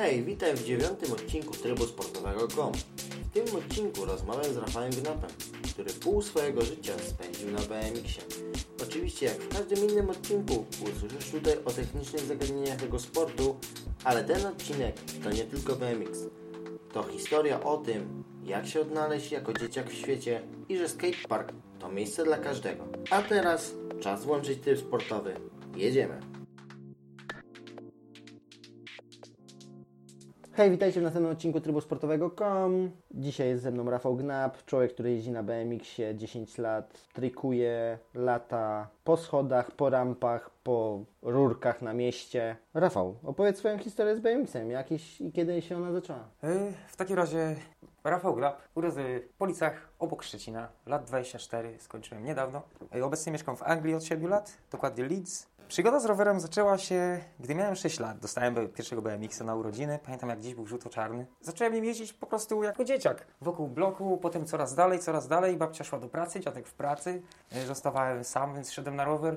Hej, witaj w dziewiątym odcinku trybu sportowego GOM. W tym odcinku rozmawiam z Rafałem Gnapem, który pół swojego życia spędził na BMX-ie. Oczywiście jak w każdym innym odcinku usłyszysz tutaj o technicznych zagadnieniach tego sportu, ale ten odcinek to nie tylko BMX. To historia o tym, jak się odnaleźć jako dzieciak w świecie i że skatepark to miejsce dla każdego. A teraz czas włączyć tryb sportowy. Jedziemy! Hej, witajcie w następnym odcinku Trybu Sportowego.com. Dzisiaj jest ze mną Rafał Gnap, człowiek, który jeździ na BMX-ie 10 lat, trikuje, lata po schodach, po rampach, po rurkach na mieście. Rafał, opowiedz swoją historię z BMX-em, jakieś i kiedy się ona zaczęła? Y, W takim razie Rafał Glab, urodzony w Policach obok Szczecina, lat 24, skończyłem niedawno. Y, Obecnie mieszkam w Anglii od 7 lat, dokładnie Leeds. Przygoda z rowerem zaczęła się, gdy miałem 6 lat. Dostałem pierwszego BMX-a na urodziny. Pamiętam jak dziś był żółto-czarny. Zacząłem nim jeździć po prostu jako dzieciak. Wokół bloku, potem coraz dalej, coraz dalej. Babcia szła do pracy, dziadek w pracy. Y, Zostawałem sam, więc szedłem na rower.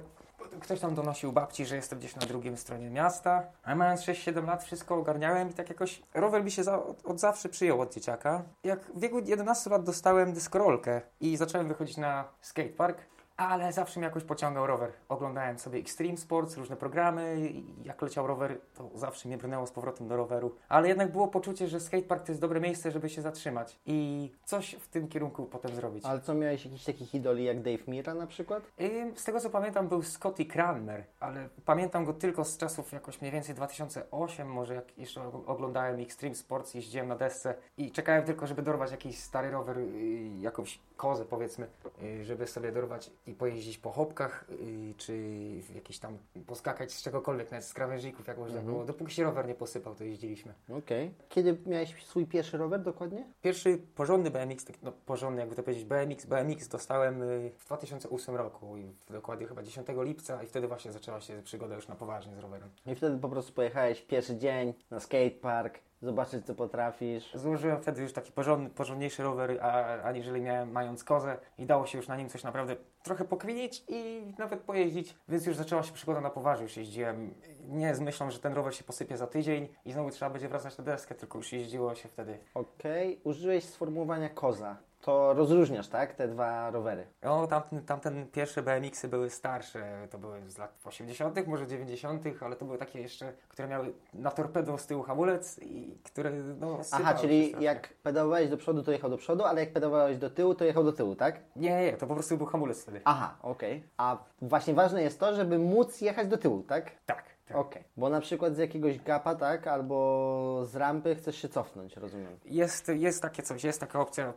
Ktoś tam donosił babci, że jestem gdzieś na drugim stronie miasta, a mając 6-7 lat wszystko ogarniałem i tak jakoś rower mi się za, od, od zawsze przyjął od dzieciaka. Jak w wieku 11 lat dostałem dyskorolkę i zacząłem wychodzić na skatepark, ale zawsze mnie jakoś pociągał rower. Oglądałem sobie Extreme Sports, różne programy i jak leciał rower, to zawsze mnie brnęło z powrotem do roweru. Ale jednak było poczucie, że skatepark to jest dobre miejsce, żeby się zatrzymać i coś w tym kierunku potem zrobić. Ale co, miałeś jakichś takich idoli jak Dave Mira na przykład? Ym, Z tego co pamiętam był Scotty Cranmer, ale pamiętam go tylko z czasów jakoś mniej więcej 2008, może jak jeszcze og- oglądałem Extreme Sports, jeździłem na desce i czekałem tylko, żeby dorwać jakiś stary rower, y, jakąś kozę powiedzmy, y, żeby sobie dorwać i pojeździć po chopkach, y, czy w jakiś tam poskakać z czegokolwiek, nawet z krawężników, jak można było. Dopóki się rower nie posypał, to jeździliśmy. Okej. Kiedy miałeś swój pierwszy rower dokładnie? Pierwszy porządny BMX, tak, no porządny jakby to powiedzieć, BMX, BMX dostałem y, w 2008 roku i dokładnie chyba 10 lipca i wtedy właśnie zaczęła się przygoda już na poważnie z rowerem. I wtedy po prostu pojechałeś pierwszy dzień na skatepark, zobaczyć co potrafisz. Złożyłem wtedy już taki porządny, porządniejszy rower, a, aniżeli miałem mając kozę i dało się już na nim coś naprawdę trochę pokwinić i nawet pojeździć, więc już zaczęła się przygoda na poważnie, już jeździłem nie z myślą, że ten rower się posypie za tydzień i znowu trzeba będzie wracać na deskę, tylko już jeździło się wtedy Okej, użyłeś sformułowania koza. To rozróżniasz, tak? Te dwa rowery. No, tamten, tamten pierwsze BMX-y były starsze, to były z lat 80., może 90., ale to były takie jeszcze, które miały na torpedo z tyłu hamulec i które, no, Aha, czyli jak pedałowałeś do przodu, to jechał do przodu, ale jak pedałowałeś do tyłu, to jechał do tyłu, tak? Nie, nie, to po prostu był hamulec wtedy. Aha, okej. A właśnie ważne jest to, żeby móc jechać do tyłu, tak? Tak, tak. Okej. Bo na przykład z jakiegoś gapa, tak? Albo z rampy chcesz się cofnąć, rozumiem. Jest, jest takie coś, jest taka opcja.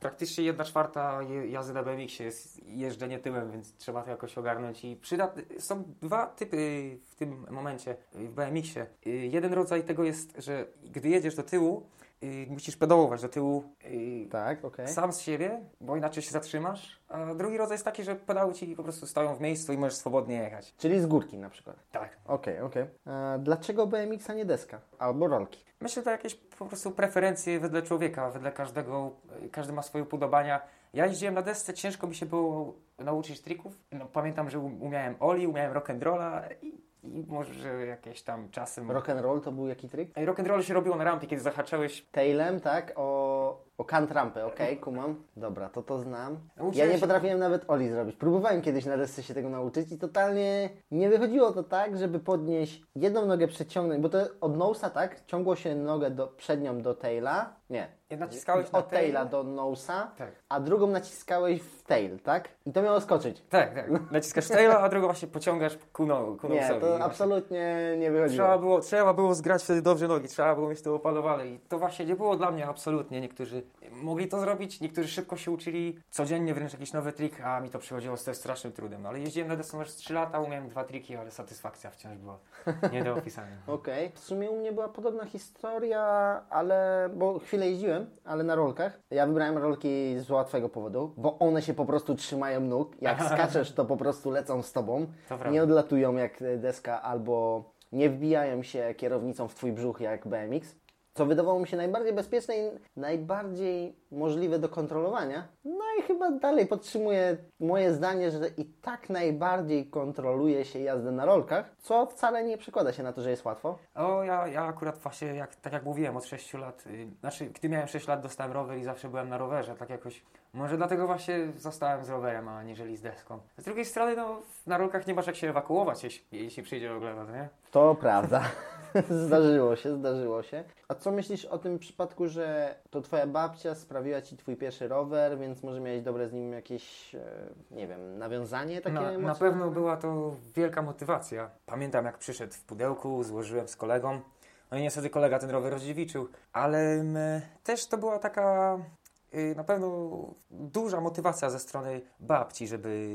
Praktycznie jedna czwarta je- jazdy na BMX-ie jest jeżdżenie tyłem, więc trzeba to jakoś ogarnąć. I przyda... są dwa typy w tym momencie w BMX-ie. Y, Jeden rodzaj tego jest, że gdy jedziesz do tyłu, musisz pedałować do tyłu Tak, okej. sam z siebie, bo inaczej się zatrzymasz. A drugi rodzaj jest taki, że pedały ci po prostu stoją w miejscu i możesz swobodnie jechać. Czyli z górki na przykład. Tak. Okej, okej. A Dlaczego BMX, a nie deska? Albo rolki? Myślę, że to jakieś po prostu preferencje wedle człowieka, wedle każdego, każdy ma swoje upodobania. Ja jeździłem na desce, ciężko mi się było nauczyć trików. No, pamiętam, że um- umiałem oli, umiałem rock'n'rolla i, i może jakieś tam czasem... Rock and roll to był jaki trik? Rock'n'roll się robiło na rampie, kiedy zahaczałeś. Tailem, tak? O, o kant rampy, okej, kumam. Dobra, to to znam. Ja nie potrafiłem nawet Oli zrobić. Próbowałem kiedyś na desce się tego nauczyć i totalnie nie wychodziło to tak, żeby podnieść jedną nogę przeciągnąć, bo to od nosa, tak? Ciągło się nogę do, przednią do taila. Nie. Ja naciskałeś na Od taila tail. do nosa, Tak. a drugą naciskałeś w tail, tak? I to miało skoczyć. Tak, tak. Naciskasz taila, a drugą właśnie pociągasz ku, no, ku Nie, to właśnie- absolutnie nie wychodziło. Trzeba było, trzeba było zgrać wtedy dobrze nogi, trzeba było mieć to opanowane i to właśnie nie było dla mnie absolutnie. Niektórzy mogli to zrobić, niektórzy szybko się uczyli, codziennie wręcz jakiś nowy trik, a mi to przychodziło z strasznym trudem. No, ale jeździłem na desce już 3 lata, umiałem dwa triki, ale satysfakcja wciąż była nie do opisania. Okej. W sumie u mnie była podobna historia, ale. bo chwilę jeździłem, ale na rolkach. Ja wybrałem rolki z łatwego powodu, bo one się po prostu trzymają nóg. Jak skaczesz, to po prostu lecą z tobą. Nie odlatują jak deska albo nie wbijają się kierownicą w twój brzuch jak BMX. Co wydawało mi się najbardziej bezpieczne i najbardziej możliwe do kontrolowania. No i chyba dalej podtrzymuję moje zdanie, że i tak najbardziej kontroluje się jazdę na rolkach, co wcale nie przekłada się na to, że jest łatwo. O, ja, ja akurat właśnie, jak, tak jak mówiłem, od 6 lat, y, znaczy, gdy miałem 6 lat, dostałem rower i zawsze byłem na rowerze, tak jakoś, może dlatego właśnie zostałem z rowerem, a aniżeli z deską. Z drugiej strony, no, na rolkach nie masz jak się ewakuować, jeśli, jeśli przyjdzie oglewa, no nie? To prawda. zdarzyło się, zdarzyło się. A co myślisz o tym przypadku, że to twoja babcia sprawiła ci twój pierwszy rower, więc może miałeś dobre z nim jakieś, e, nie wiem, nawiązanie takie Na, na pewno była to wielka motywacja. Pamiętam, jak przyszedł w pudełku, złożyłem z kolegą. No i niestety kolega ten rower rozdziewiczył, ale mm, też to była taka na pewno duża motywacja ze strony babci, żeby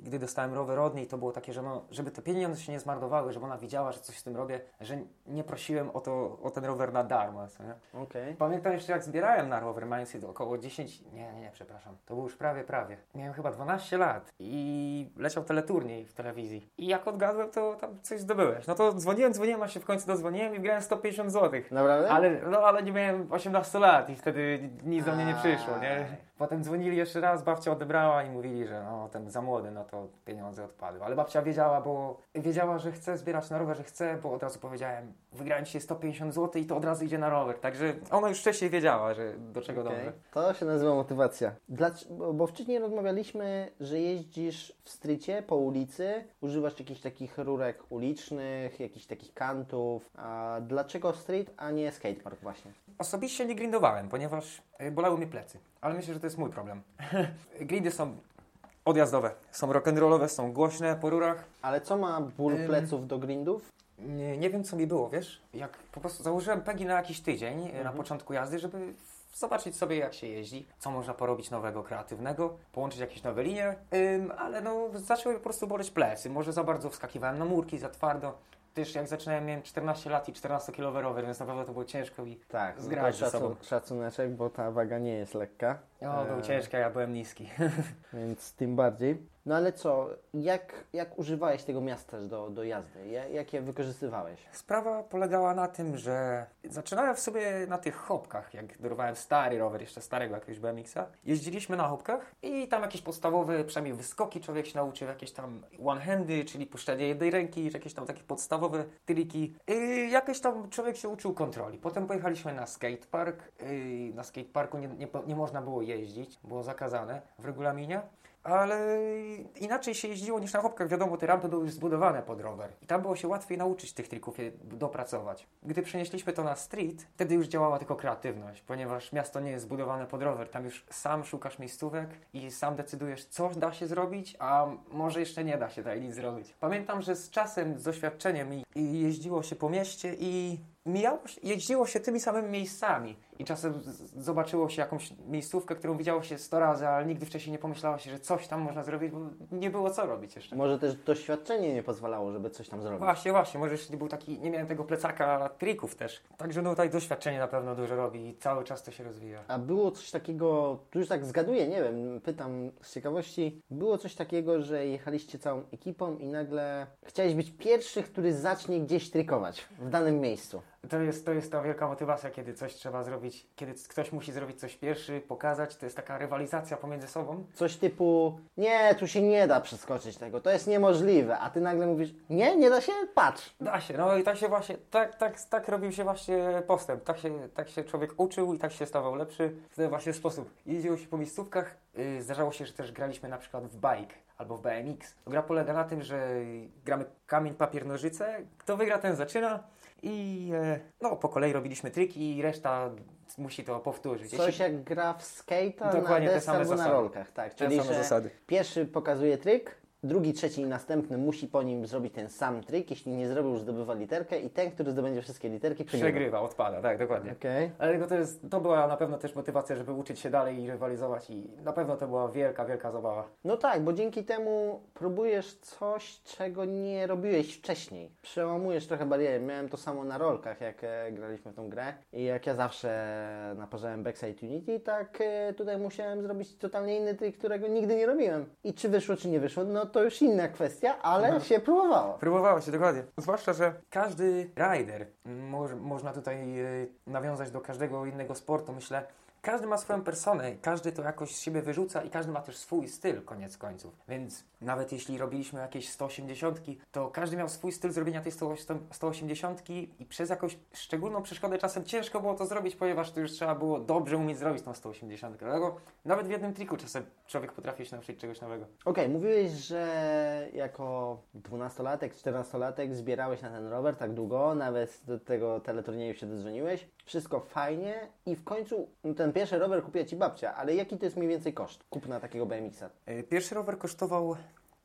gdy dostałem rower od niej, to było takie, że no, żeby te pieniądze się nie zmarnowały, żeby ona widziała, że coś z tym robię, że nie prosiłem o, to, o ten rower na darmo. Okej. Pamiętam jeszcze jak zbierałem na rower, mając około 10, nie, nie, nie, przepraszam, to było już prawie, prawie. Miałem chyba 12 lat i leciał teleturniej w telewizji. I jak odgadłem, to tam coś zdobyłeś. No to dzwoniłem, dzwoniłem, a się w końcu dodzwoniłem i grałem 150 zł. Naprawdę? Ale, no, ale nie miałem 18 lat i wtedy nic do mnie nie 这首先 Potem dzwonili jeszcze raz, babcia odebrała i mówili, że no ten za młody, no to pieniądze odpadły. Ale babcia wiedziała, bo wiedziała, że chce zbierać na rower, że chce, bo od razu powiedziałem, wygrałem ci 150 zł i to od razu idzie na rower. Także ona już wcześniej wiedziała, że do czego Okej. dążę. To się nazywa motywacja. Dlac- bo, bo wcześniej rozmawialiśmy, że jeździsz w strycie po ulicy, używasz jakichś takich rurek ulicznych, jakichś takich kantów. A dlaczego street, a nie skatepark właśnie? Osobiście nie grindowałem, ponieważ y, bolały mnie plecy. Ale myślę, że to jest mój problem. Grindy są odjazdowe, są rock'n'rollowe, są głośne po rurach. Ale co ma ból Ym. pleców do grindów? Nie, nie wiem, co mi było, wiesz? Jak po prostu założyłem pegi na jakiś tydzień y, na Mhm. początku jazdy, żeby zobaczyć sobie, jak się jeździ, co można porobić nowego, kreatywnego, połączyć jakieś nowe linie, Ym, ale no zaczęły po prostu boleć plecy. Może za bardzo wskakiwałem na murki, za twardo. Też jak zaczynałem, miałem 14 lat i 14-kilowy rower, więc naprawdę to było ciężko i Tak, no Zgrać ze sobą. szacun- szacuneczek, bo ta waga nie jest lekka. o, był Eee. ciężki, a ja byłem niski. Więc tym bardziej. No ale co, jak, jak używałeś tego miasta do, do jazdy? Ja- Jak je wykorzystywałeś? Sprawa polegała na tym, że zaczynałem w sobie na tych hopkach, jak dorwałem stary rower, jeszcze starego jakiegoś BMX-a. Jeździliśmy na hopkach i tam jakieś podstawowe, przynajmniej wyskoki człowiek się nauczył, jakieś tam one-handy, czyli puszczanie jednej ręki, jakieś tam takie podstawowe triki. I jakoś tam człowiek się uczył kontroli. Potem pojechaliśmy na skatepark. Yy, Na skateparku nie, nie, nie można było jeździć, było zakazane w regulaminie. Ale inaczej się jeździło niż na hopkach. Wiadomo, te rampy były zbudowane pod rower. I tam było się łatwiej nauczyć tych trików, je dopracować. Gdy przenieśliśmy to na street, wtedy już działała tylko kreatywność, ponieważ miasto nie jest zbudowane pod rower. Tam już sam szukasz miejscówek i sam decydujesz, co da się zrobić, a może jeszcze nie da się tutaj nic zrobić. Pamiętam, że z czasem, z doświadczeniem i jeździło się po mieście i mijało się, jeździło się tymi samymi miejscami. I czasem zobaczyło się jakąś miejscówkę, którą widziało się 100 razy, ale nigdy wcześniej nie pomyślało się, że coś tam można zrobić, bo nie było co robić jeszcze. Może też doświadczenie nie pozwalało, żeby coś tam zrobić. Właśnie, właśnie, może jeszcze nie był taki, nie miałem tego plecaka trików też. Także no tutaj doświadczenie na pewno dużo robi i cały czas to się rozwija. A było coś takiego, tu już tak zgaduję, nie wiem, pytam z ciekawości, było coś takiego, że jechaliście całą ekipą i nagle chciałeś być pierwszy, który zacznie gdzieś trykować w danym miejscu. To jest, to jest ta wielka motywacja, kiedy coś trzeba zrobić, kiedy ktoś musi zrobić coś pierwszy, pokazać, to jest taka rywalizacja pomiędzy sobą. Coś typu, nie, tu się nie da przeskoczyć tego, to jest niemożliwe, a ty nagle mówisz, nie, nie da się, patrz. Da się, no i tak się właśnie, tak, tak, tak robił się właśnie postęp. Tak się, tak się człowiek uczył i tak się stawał lepszy w ten właśnie sposób. Jeździło się po miejscówkach, yy, zdarzało się, że też graliśmy na przykład w bike albo w BMX. Gra polega na tym, że gramy kamień, papier, nożyce. Kto wygra, ten zaczyna. I e, no, po kolei robiliśmy triki i reszta musi to powtórzyć. Coś jak gra w skate'a na Dokładnie te desce same albo na zasady. rolkach, tak. Te Czyli, same że zasady. pierwszy pokazuje tryk, drugi, trzeci i następny musi po nim zrobić ten sam tryk. Jeśli nie zrobił, zdobywa literkę i ten, który zdobędzie wszystkie literki, przegrywa. Przegrywa, odpada, tak, dokładnie. Okej. Ale to, jest, to była na pewno też motywacja, żeby uczyć się dalej i rywalizować i na pewno to była wielka, wielka zabawa. No tak, bo dzięki temu próbujesz coś, czego nie robiłeś wcześniej. Przełamujesz trochę bariery. Miałem to samo na rolkach, jak e, graliśmy w tą grę. I jak ja zawsze naparzałem Backside Unity, tak e, tutaj musiałem zrobić totalnie inny trik, którego nigdy nie robiłem. I czy wyszło, czy nie wyszło, no to już inna kwestia, ale się próbowało. Próbowało się, dokładnie. Zwłaszcza, że każdy rider, może, można tutaj y, nawiązać do każdego innego sportu, myślę, każdy ma swoją personę, każdy to jakoś z siebie wyrzuca i każdy ma też swój styl, koniec końców. Więc nawet jeśli robiliśmy jakieś 180, to każdy miał swój styl zrobienia tej 100 180 i przez jakąś szczególną przeszkodę czasem ciężko było to zrobić, ponieważ to już trzeba było dobrze umieć zrobić tą 180. Dlatego nawet w jednym triku czasem człowiek potrafi się nauczyć czegoś nowego. Okej, mówiłeś, że jako 12-latek, 14-latek zbierałeś na ten rower tak długo, nawet do tego teleturnieju się dodzwoniłeś. Wszystko fajnie i w końcu no, pierwszy rower kupiła Ci babcia, ale jaki to jest mniej więcej koszt kupna takiego BMX-a? Y, Pierwszy rower kosztował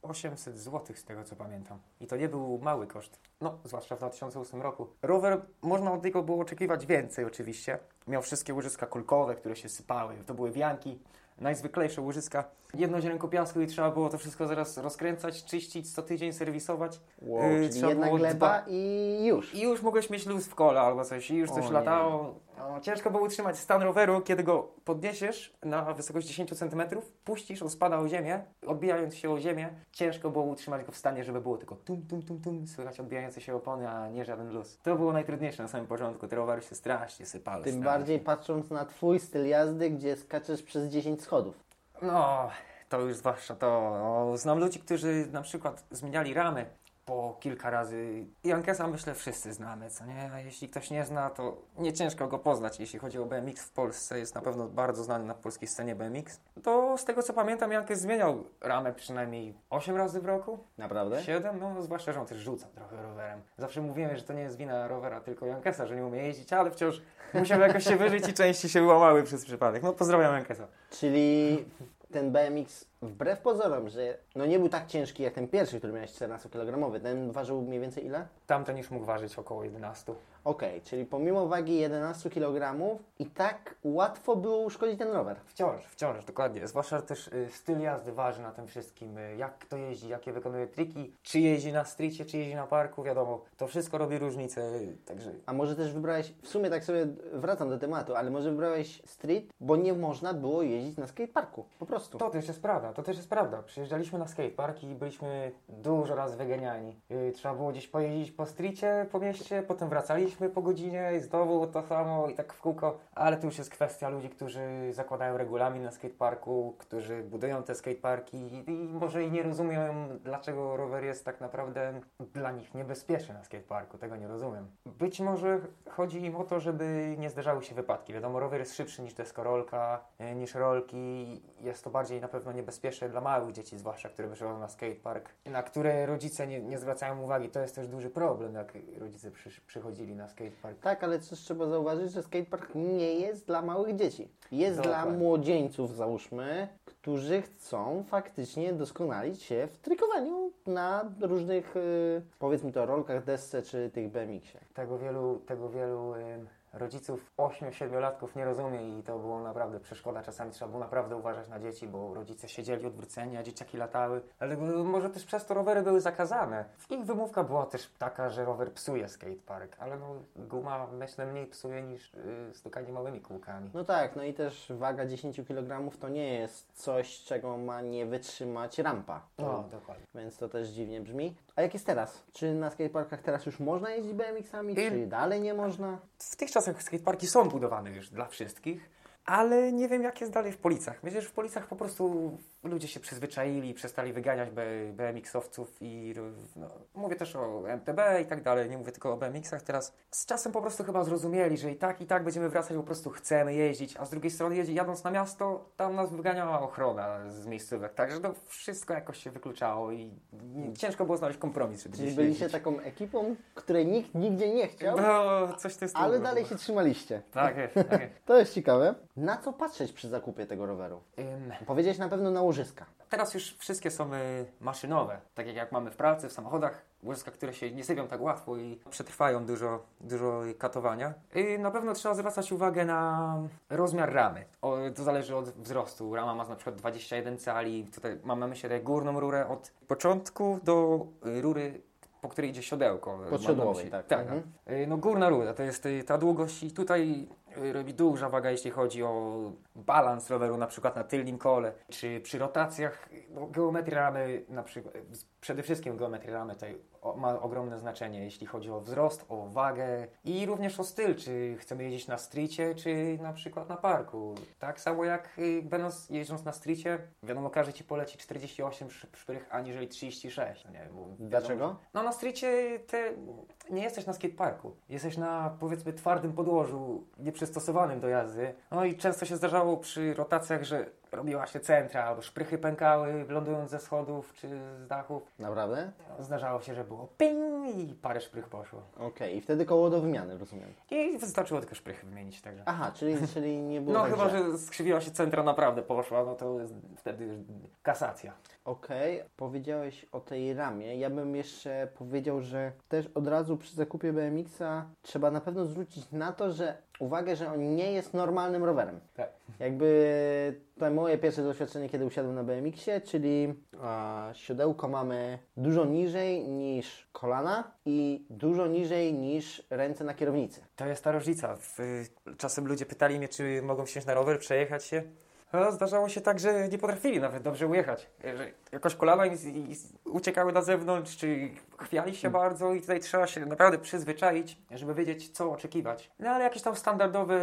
800 zł z tego co pamiętam. I to nie był mały koszt. No, zwłaszcza w 2008 roku. Rower, można od niego było oczekiwać więcej oczywiście. Miał wszystkie łożyska kulkowe, które się sypały. To były wianki, najzwyklejsze łożyska. Jedno ziarenko piasku i trzeba było to wszystko zaraz rozkręcać, czyścić, co tydzień serwisować. Wow, Yy, czyli jedna gleba dba- i już. I już mogłeś mieć luz w kole albo coś, i już coś O latało. No, ciężko było utrzymać stan roweru, kiedy go podniesiesz na wysokość 10 cm, puścisz, on spada o ziemię, odbijając się o ziemię. Ciężko było utrzymać go w stanie, żeby było tylko tum, tum, tum, tum, słychać odbijające się opony, a nie żaden luz. To było najtrudniejsze na samym początku, te rowery się strasznie sypały. Tym strasznie. bardziej patrząc na Twój styl jazdy, gdzie skaczesz przez 10 schodów. No, to już zwłaszcza to. No, znam ludzi, którzy na przykład zmieniali ramy po kilka razy. Jankesa myślę wszyscy znamy, co nie? A jeśli ktoś nie zna, to nie ciężko go poznać. Jeśli chodzi o BMX w Polsce, jest na pewno bardzo znany na polskiej scenie BMX. To z tego co pamiętam, Jankes zmieniał ramę przynajmniej 8 razy w roku. Naprawdę? 7, no zwłaszcza, że on też rzuca trochę rowerem. Zawsze mówiłem, że to nie jest wina rowera, tylko Jankesa, że nie umie jeździć, ale wciąż musiał jakoś się wyżyć i części się łamały przez przypadek. No pozdrawiam Jankesa. Czyli ten BMX, wbrew pozorom, że no nie był tak ciężki jak ten pierwszy, który miałeś 14-kilogramowy, ten ważył mniej więcej ile? Tamten już mógł ważyć około 11. Okej, czyli pomimo wagi 11 kg i tak łatwo było uszkodzić ten rower. Wciąż, wciąż, dokładnie. Zwłaszcza też y, styl jazdy waży na tym wszystkim. Y, jak kto jeździ, jakie wykonuje triki, czy jeździ na streetie, czy jeździ na parku, wiadomo. To wszystko robi różnicę, y, także A może też wybrałeś, w sumie tak sobie wracam do tematu, ale może wybrałeś street, bo nie można było jeździć na skateparku. Po prostu. To też jest prawda, to też jest prawda. Przyjeżdżaliśmy na skatepark i byliśmy dużo razy wyganiani. Yy, trzeba było gdzieś pojeździć po streetie, po mieście, potem wracaliśmy po godzinie i znowu to samo i tak w kółko. Ale to już jest kwestia ludzi, którzy zakładają regulamin na skateparku, którzy budują te skateparki i, może i nie rozumieją, dlaczego rower jest tak naprawdę dla nich niebezpieczny na skateparku. Tego nie rozumiem. Być może chodzi im o to, żeby nie zdarzały się wypadki. Wiadomo, rower jest szybszy niż deskorolka, e, niż rolki. Jest to bardziej na pewno niebezpieczne dla małych dzieci, zwłaszcza, które wyszły na skatepark, na które rodzice nie, nie zwracają uwagi. To jest też duży problem, jak rodzice przy, przychodzili na skatepark. Tak, ale też trzeba zauważyć, że skatepark nie jest dla małych dzieci. Jest dla Dokładnie. młodzieńców, załóżmy, którzy chcą faktycznie doskonalić się w trykowaniu na różnych, y, powiedzmy to, rolkach, desce czy tych BMX-ie. Tego wielu, tego wielu em, rodziców 8-7-latków nie rozumie i to było naprawdę przeszkoda. Czasami trzeba było naprawdę uważać na dzieci, bo rodzice siedzieli odwróceni, a dzieciaki latały. Ale może też przez to rowery były zakazane. Ich wymówka była też taka, że rower psuje skatepark, ale no, guma myślę mniej psuje niż y, stukanie małymi kółkami. No tak, no i też waga 10 kg to nie jest coś, czego ma nie wytrzymać rampa. No, dokładnie. Więc to też dziwnie brzmi. A jak jest teraz? Czy na skateparkach teraz już można jeździć BMX-ami, Y- czy dalej nie można? W tych czasach skateparki są budowane już dla wszystkich, ale nie wiem jak jest dalej w policach. Myślę, że w policach po prostu ludzie się przyzwyczaili, przestali wyganiać BMX-owców i no, mówię też o MTB i tak dalej, nie mówię tylko o BMX-ach teraz. Z czasem po prostu chyba zrozumieli, że i tak, i tak będziemy wracać, po prostu chcemy jeździć, a z drugiej strony jadąc na miasto, tam nas wyganiała ochrona z miejscówek, także to wszystko jakoś się wykluczało i nie, ciężko było znaleźć kompromis, żeby Czyli byliście jeździć. taką ekipą, której nikt nigdzie nie chciał, No, coś tym stylu ale było. dalej się trzymaliście. Tak jest, tak jest. To jest ciekawe. Na co patrzeć przy zakupie tego roweru? Ym, Powiedzieć na pewno na łożyska. Teraz już wszystkie są maszynowe, tak jak, jak mamy w pracy, w samochodach, łożyska, które się nie sypią tak łatwo i przetrwają dużo, dużo katowania. I na pewno trzeba zwracać uwagę na rozmiar ramy. O, to zależy od wzrostu. Rama ma na przykład 21 cali, tutaj mam na myśli górną rurę od początku do rury po której idzie siodełko. Podsiodłowej, tak. tak Mhm. Y, No górna rura to jest y, ta długość i tutaj robi duża waga, jeśli chodzi o balans roweru, na przykład na tylnym kole, czy przy rotacjach, no, geometria ramy, na przykład, przede wszystkim geometria ramy tutaj ma ogromne znaczenie, jeśli chodzi o wzrost, o wagę i również o styl, czy chcemy jeździć na streetie, czy na przykład na parku. Tak samo jak y, będąc, jeżdżąc na streetie, wiadomo, każdy Ci poleci 48 sz- szprych, aniżeli 36. Nie, bo wiadomo, Dlaczego? no na streetie te, nie jesteś na skateparku. Jesteś na powiedzmy twardym podłożu, nieprzystosowanym do jazdy. No i często się zdarzało przy rotacjach, że robiła się centra albo szprychy pękały lądując ze schodów czy z dachów. Naprawdę? Zdarzało się, że było ping i parę szprych poszło. Okej, i wtedy koło do wymiany, rozumiem. I wystarczyło tylko szprychy wymienić, także. Aha, czyli, czyli nie było No tak, chyba, że... że skrzywiła się centra naprawdę poszła, no to jest wtedy już kasacja. Okej, powiedziałeś o tej ramie. Ja bym jeszcze powiedział, że też od razu przy zakupie BMX-a trzeba na pewno zwrócić na to, że uwagę, że on nie jest normalnym rowerem. Tak. Jakby to moje pierwsze doświadczenie, kiedy usiadłem na BMX-ie, czyli a, siodełko mamy dużo niżej niż kolana i dużo niżej niż ręce na kierownicy. To jest ta różnica. Czasem ludzie pytali mnie, czy mogą wsiąść na rower, przejechać się. A zdarzało się tak, że nie potrafili nawet dobrze ujechać. Że jakoś kolana i, z- uciekały na zewnątrz, czy chwiali się bardzo i tutaj trzeba się naprawdę przyzwyczaić, żeby wiedzieć, co oczekiwać. No ale jakieś tam standardowe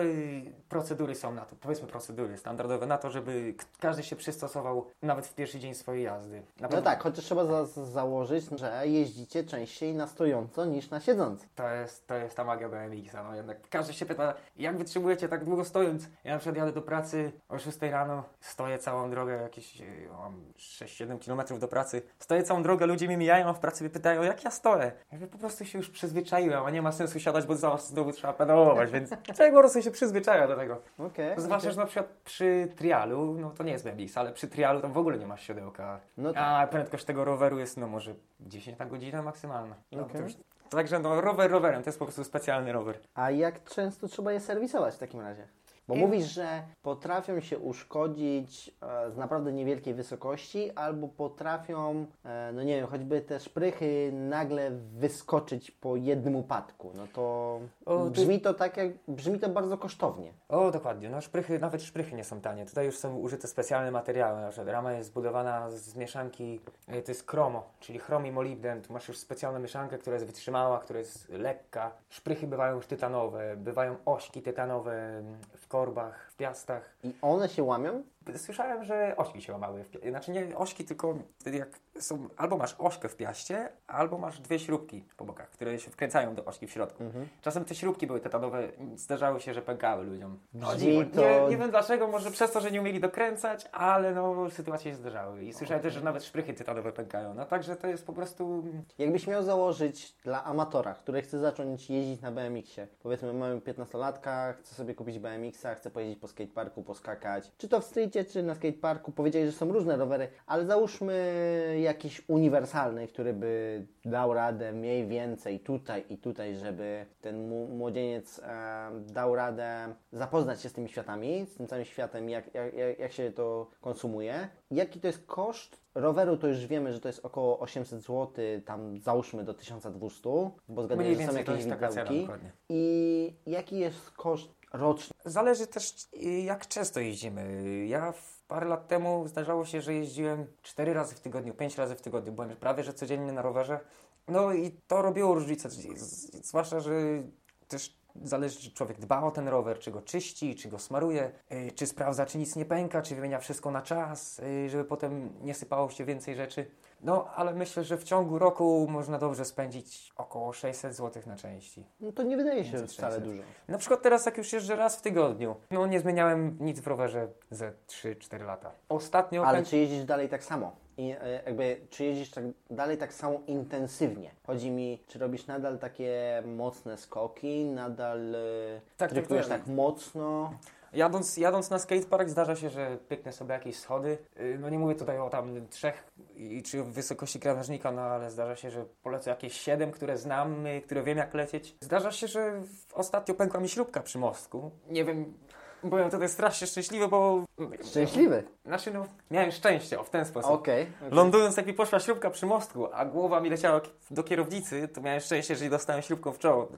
procedury są na to, powiedzmy procedury standardowe na to, żeby każdy się przystosował nawet w pierwszy dzień swojej jazdy. No tak, chociaż trzeba za założyć, że jeździcie częściej na stojąco niż na siedząco. To jest, to jest ta magia BMX-a. No jednak każdy się pyta, jak wytrzymujecie tak długo stojąc? Ja na przykład jadę do pracy o 6 rano, stoję całą drogę, jakieś e, mam 6-7 km do pracy. Stoję całą drogę, ludzie mnie mijają, a w pracy mnie pytają, jak ja stoję. Ja mówię, po prostu się już przyzwyczaiłem, a nie ma sensu siadać, bo zaraz znowu trzeba pedałować, więc człowiek po prostu się przyzwyczaja do tego. Okej. Zwłaszcza, okej. że na przykład przy trialu, no to nie jest BMX, ale przy trialu tam w ogóle nie masz siodełka. No tak. A prędkość tego roweru jest no może 10 na godzinę maksymalna. No, to już, także no rower rowerem, to jest po prostu specjalny rower. A jak często trzeba je serwisować w takim razie? Bo mówisz, że potrafią się uszkodzić e, z naprawdę niewielkiej wysokości, albo potrafią, e, no nie wiem, choćby te szprychy nagle wyskoczyć po jednym upadku. No to O, brzmi to tak jak, brzmi to bardzo kosztownie. O, dokładnie. No szprychy, nawet szprychy nie są tanie. Tutaj już są użyte specjalne materiały. Na przykład rama jest zbudowana z mieszanki, e, to jest chromo, czyli chrom i molibden. Tu masz już specjalną mieszankę, która jest wytrzymała, która jest lekka. Szprychy bywają już tytanowe, bywają ośki tytanowe w korbach, w piastach. I one się łamią? Słyszałem, że ośki się łamały. W znaczy nie ośki, tylko jak są, albo masz ośkę w piaście, albo masz dwie śrubki po bokach, które się wkręcają do ośki w środku. Czasem te śrubki były tytanowe, zdarzały się, że pękały ludziom. No, dziwo. to- nie, nie wiem dlaczego, może przez to, że nie umieli dokręcać, ale no sytuacje się zdarzały. I słyszałem też, że nawet szprychy tytanowe pękają. No także to jest po prostu... Jakbyś miał założyć dla amatora, który chce zacząć jeździć na BMX-ie, powiedzmy mamy 15-latka, chce sobie kupić BMX-a, chce pojeździć po skateparku, poskakać, czy to w streetie, czy na skateparku, powiedzieli, że są różne rowery, ale załóżmy jakiś uniwersalny, który by dał radę mniej więcej tutaj i tutaj, żeby ten młodzieniec e, dał radę zapoznać się z tymi światami, z tym całym światem, jak, jak, jak, się to konsumuje. Jaki to jest koszt roweru, to już wiemy, że to jest około 800 zł, tam załóżmy do 1200, bo zgaduję, że są jakieś widełki. I jaki jest koszt roczny? Zależy też y, jak często jeździmy. Ja parę lat temu zdarzało się, że jeździłem 4 razy w tygodniu, 5 razy w tygodniu. Byłem prawie że codziennie na rowerze. No i to robiło różnicę. Zwłaszcza, że też zależy, czy człowiek dba o ten rower, czy go czyści, czy go smaruje, y, czy sprawdza, czy nic nie pęka, czy wymienia wszystko na czas, y, żeby potem nie sypało się więcej rzeczy. No, ale myślę, że w ciągu roku można dobrze spędzić około 600 zł na części. No to nie wydaje się 500, wcale 600. dużo. Na przykład teraz, jak już jeżdżę raz w tygodniu, no nie zmieniałem nic w rowerze ze 3-4 lata. Ostatnio Ale czy jeździsz dalej tak samo? I e, jakby, czy jeździsz tak, dalej tak samo intensywnie? Chodzi mi, czy robisz nadal takie mocne skoki, nadal e, tak, trykujesz tak. tak mocno? Jadąc, jadąc na skatepark zdarza się, że pyknę sobie jakieś schody. Yy, No nie mówię tutaj o tam trzech i czy wysokości krawężnika, no ale zdarza się, że polecę jakieś siedem, które znam, yy, które wiem jak lecieć. Zdarza się, że ostatnio pękła mi śrubka przy mostku. Nie wiem, byłem tutaj strasznie szczęśliwy, bo... Szczęśliwy. Znaczy no, miałem szczęście, o w ten sposób. Okej. okej. Lądując jak mi poszła śrubka przy mostku, a głowa mi leciała do kierownicy, to miałem szczęście, że nie dostałem śrubką w czoło.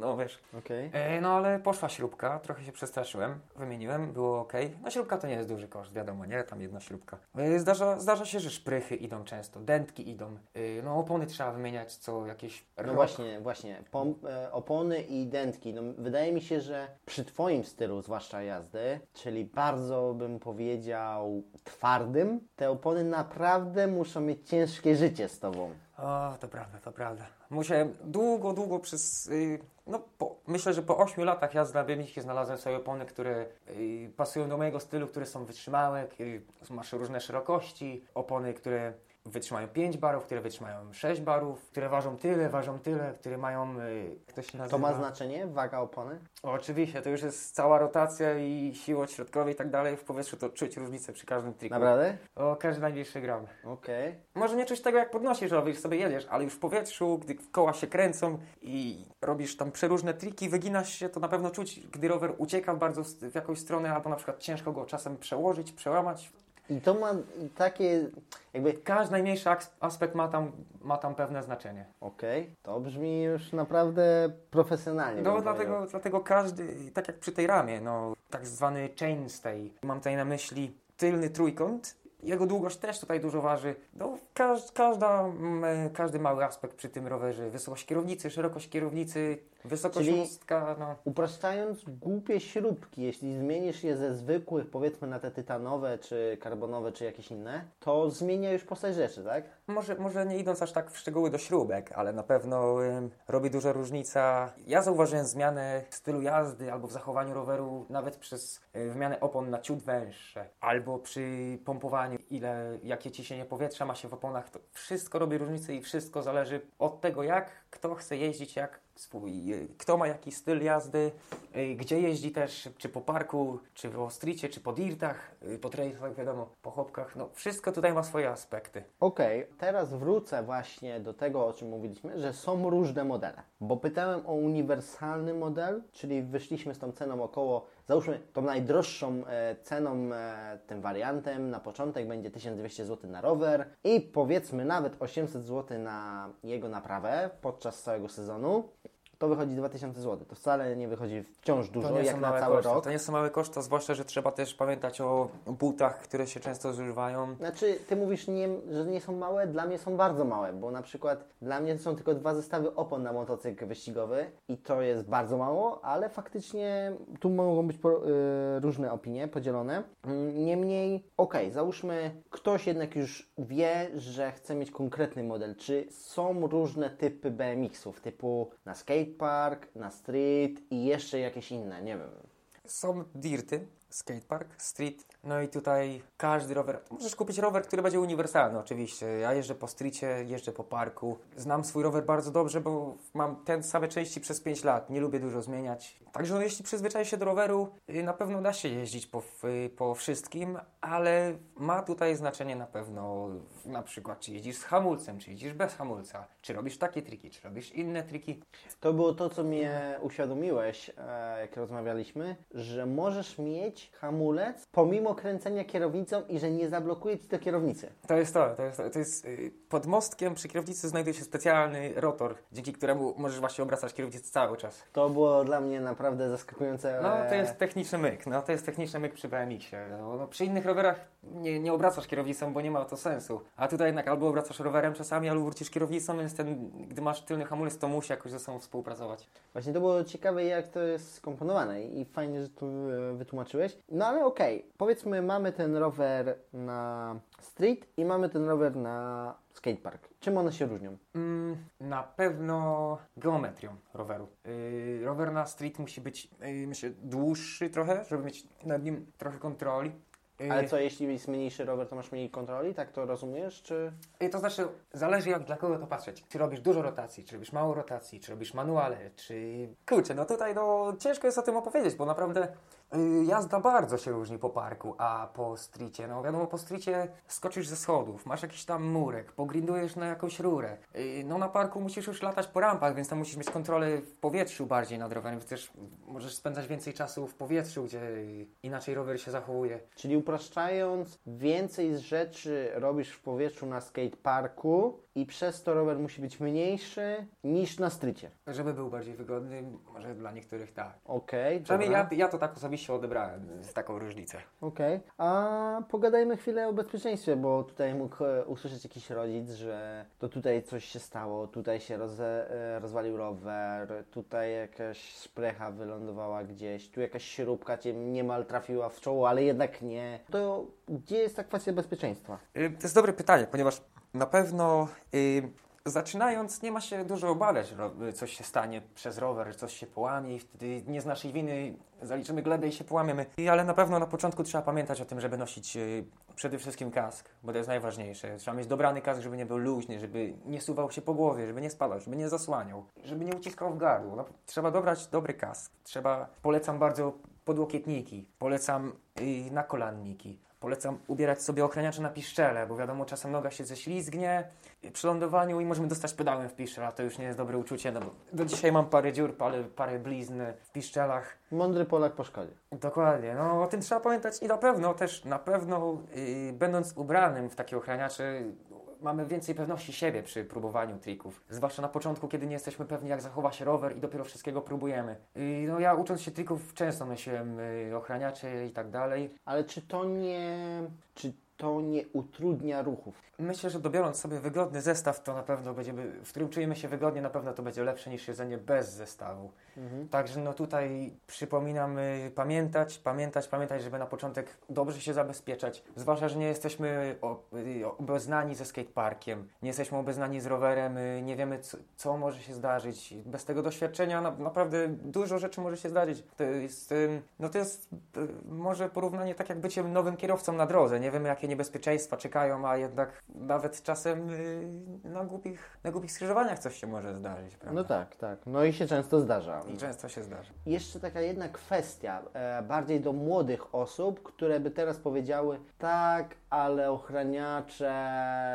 No wiesz. Okej. E, no ale poszła śrubka, trochę się przestraszyłem, wymieniłem, było ok. No śrubka to nie jest duży koszt, wiadomo, nie? Tam jedna śrubka. E, zdarza, zdarza się, że szprychy idą często, dętki idą. E, no opony trzeba wymieniać co jakieś No rok. właśnie, właśnie. Pom- opony i dętki. No, wydaje mi się, że przy Twoim stylu, zwłaszcza jazdy, czyli bardzo bym powiedział twardym, te opony naprawdę muszą mieć ciężkie życie z Tobą. O, to prawda, to prawda. Musiałem długo, długo przez. y, no, po, myślę, że po 8 latach jazdy na BMX znalazłem sobie opony, które y, pasują do mojego stylu, które są wytrzymałe, y, masz różne szerokości, opony, które wytrzymają 5 barów, które wytrzymają 6 barów, które ważą tyle, ważą tyle, które mają. Y, jak to się nazywa? To ma znaczenie? Waga opony? Oczywiście, to już jest cała rotacja i siła środkowa i tak dalej. W powietrzu to czuć różnicę przy każdym triku. Naprawdę? O, każdy najmniejszy gram. Okej. Może nie czuć tego, jak podnosisz rower, sobie jedziesz, ale już w powietrzu, gdy koła się kręcą i robisz tam przeróżne triki, wyginasz się, to na pewno czuć, gdy rower ucieka bardzo w jakąś stronę, albo na przykład ciężko go czasem przełożyć, przełamać. I to ma takie jakby... Każdy najmniejszy aspekt ma tam, ma tam pewne znaczenie. Okej, to brzmi już naprawdę profesjonalnie. No dlatego, powiedział. dlatego każdy, tak jak przy tej ramie, no tak zwany chainstay, mam tutaj na myśli tylny trójkąt, jego długość też tutaj dużo waży. No, każ, każda, każdy mały aspekt przy tym rowerze, wysokość kierownicy, szerokość kierownicy, wysokość Czyli- mostka, no. Upraszczając głupie śrubki, jeśli zmienisz je ze zwykłych, powiedzmy na te tytanowe, czy karbonowe, czy jakieś inne, to zmienia już postać rzeczy, tak? Może, może nie idąc aż tak w szczegóły do śrubek, ale na pewno ym, robi duża różnica. Ja zauważyłem zmianę w stylu jazdy albo w zachowaniu roweru nawet przez y, wymianę opon na ciut węższe, albo przy pompowaniu, ile, jakie ciśnienie powietrza ma się w oponach. To wszystko robi różnicę i wszystko zależy od tego, jak kto chce jeździć, jak swój, y, kto ma jaki styl jazdy, y, gdzie jeździ też, czy po parku, czy po stricie, czy po dirtach, y, po trailach, wiadomo, po chopkach. No, wszystko tutaj ma swoje aspekty. Okej, teraz wrócę właśnie do tego, o czym mówiliśmy, że są różne modele. Bo pytałem o uniwersalny model, czyli wyszliśmy z tą ceną około, załóżmy tą najdroższą e, ceną, e, tym wariantem, na początek będzie 1200 zł na rower i powiedzmy nawet 800 zł na jego naprawę podczas całego sezonu. To wychodzi 2000 zł. To wcale nie wychodzi wciąż dużo, jak na cały koszty. rok. To nie są małe koszty, zwłaszcza, że trzeba też pamiętać o butach, które się często zużywają. Znaczy, ty mówisz, nie, że nie są małe, dla mnie są bardzo małe, bo na przykład dla mnie są tylko dwa zestawy opon na motocykl wyścigowy i to jest bardzo mało, ale faktycznie tu mogą być po, y, różne opinie podzielone. Mm, Niemniej, okej, załóżmy, ktoś jednak już wie, że chce mieć konkretny model. Czy są różne typy BMX-ów, typu na skatepark, na street i jeszcze jakieś inne, nie wiem. Są dirty, skatepark, street, no i tutaj każdy rower. Możesz kupić rower, który będzie uniwersalny, oczywiście. Ja jeżdżę po streetie, jeżdżę po parku. Znam swój rower bardzo dobrze, bo mam te same części przez 5 lat. Nie lubię dużo zmieniać. Także no, jeśli przyzwyczaisz się do roweru, y, na pewno da się jeździć po, y, po wszystkim, ale ma tutaj znaczenie na pewno na przykład, czy jeździsz z hamulcem, czy jeździsz bez hamulca, czy robisz takie triki, czy robisz inne triki. To było to, co mnie uświadomiłeś, e, jak rozmawialiśmy, że możesz mieć hamulec pomimo kręcenia kierownicą i że nie zablokuje ci to kierownicy. To jest to, to jest to. to jest, y, pod mostkiem przy kierownicy znajduje się specjalny rotor, dzięki któremu możesz właśnie obracać kierownicę cały czas. To było dla mnie naprawdę zaskakujące. No to jest techniczny myk, no to jest techniczny myk przy BMX-ie. No, no, przy innych rowerach nie, nie obracasz kierownicą, bo nie ma to sensu. A tutaj jednak albo obracasz rowerem czasami, albo wrócisz kierownicą, więc ten, gdy masz tylny hamulec, to musi jakoś ze sobą współpracować. Właśnie to było ciekawe, jak to jest skomponowane i fajnie, że to e, No ale okej, powiedzmy, mamy ten rower na street i mamy ten rower na skatepark. Czym one się różnią? Mm, na pewno geometrią roweru. Yy, rower na street musi być, yy, myślę, dłuższy trochę, żeby mieć nad nim trochę kontroli. Y, Ale co, jeśli jest mniejszy rower, to masz mniej kontroli? Tak to rozumiesz, czy... y, To znaczy, zależy jak dla kogo to patrzeć. Czy robisz dużo rotacji, czy robisz mało rotacji, czy robisz manuale, czy... Kurczę, no tutaj no ciężko jest o tym opowiedzieć, bo naprawdę jazda bardzo się różni po parku, a po stricie, no wiadomo, po stricie skoczysz ze schodów, masz jakiś tam murek, pogrindujesz na jakąś rurę. Y, no na parku musisz już latać po rampach, więc tam musisz mieć kontrolę w powietrzu bardziej nad rowerem, więc też możesz spędzać więcej czasu w powietrzu, gdzie y, inaczej rower się zachowuje. Czyli upraszczając, więcej rzeczy robisz w powietrzu na skateparku i przez to rower musi być mniejszy niż na strycie. Żeby był bardziej wygodny, może dla niektórych tak. Okej, Przynajmniej dobra. ja, ja to tak osobiście odebrałem, z taką różnicę. Okej, a pogadajmy chwilę o bezpieczeństwie, bo tutaj mógł e, usłyszeć jakiś rodzic, że to tutaj coś się stało, tutaj się roze, e, rozwalił rower, tutaj jakaś szprecha wylądowała gdzieś, tu jakaś śrubka cię niemal trafiła w czoło, ale jednak nie. To gdzie jest ta kwestia bezpieczeństwa? Y, To jest dobre pytanie, ponieważ na pewno y, zaczynając nie ma się dużo obawiać, coś się stanie przez rower, coś się połamie i wtedy nie z naszej winy zaliczymy glebę i się połamiemy. I, ale na pewno na początku trzeba pamiętać o tym, żeby nosić y, przede wszystkim kask, bo to jest najważniejsze. Trzeba mieć dobrany kask, żeby nie był luźny, żeby nie suwał się po głowie, żeby nie spadał, żeby nie zasłaniał, żeby nie uciskał w gardło. No, trzeba dobrać dobry kask. Trzeba, polecam bardzo podłokietniki, polecam y, nakolanniki. Polecam ubierać sobie ochraniacze na piszczele, bo wiadomo, czasem noga się ześlizgnie przy lądowaniu i możemy dostać pedałem w piszczel, a to już nie jest dobre uczucie, no bo do dzisiaj mam parę dziur, parę, parę blizn w piszczelach. Mądry Polak po szkodzie. Dokładnie, no o tym trzeba pamiętać i na pewno też, na pewno yy, będąc ubranym w takie ochraniacze, mamy więcej pewności siebie przy próbowaniu trików. Zwłaszcza na początku, kiedy nie jesteśmy pewni, jak zachowa się rower i dopiero wszystkiego próbujemy. Yy, no ja ucząc się trików często nosiłem yy, ochraniacze i tak dalej. Ale czy to nie, czy to nie utrudnia ruchów? Myślę, że dobierając sobie wygodny zestaw, to na pewno będziemy, w którym czujemy się wygodnie, na pewno to będzie lepsze niż jedzenie bez zestawu. Także no tutaj przypominam y, pamiętać, pamiętać, pamiętać, żeby na początek dobrze się zabezpieczać. Zwłaszcza, że nie jesteśmy obeznani ze skateparkiem, nie jesteśmy obeznani z rowerem, nie wiemy co, co może się zdarzyć. Bez tego doświadczenia na, naprawdę dużo rzeczy może się zdarzyć. To jest, no to jest y, może porównanie tak jak byciem nowym kierowcą na drodze. Nie wiemy jakie niebezpieczeństwa czekają, a jednak nawet czasem y, na głupich, na głupich skrzyżowaniach coś się może zdarzyć. Prawda? No tak, tak. No i się często zdarza. I często się zdarza. Jeszcze taka jedna kwestia, e, bardziej do młodych osób, które by teraz powiedziały, tak, ale ochraniacze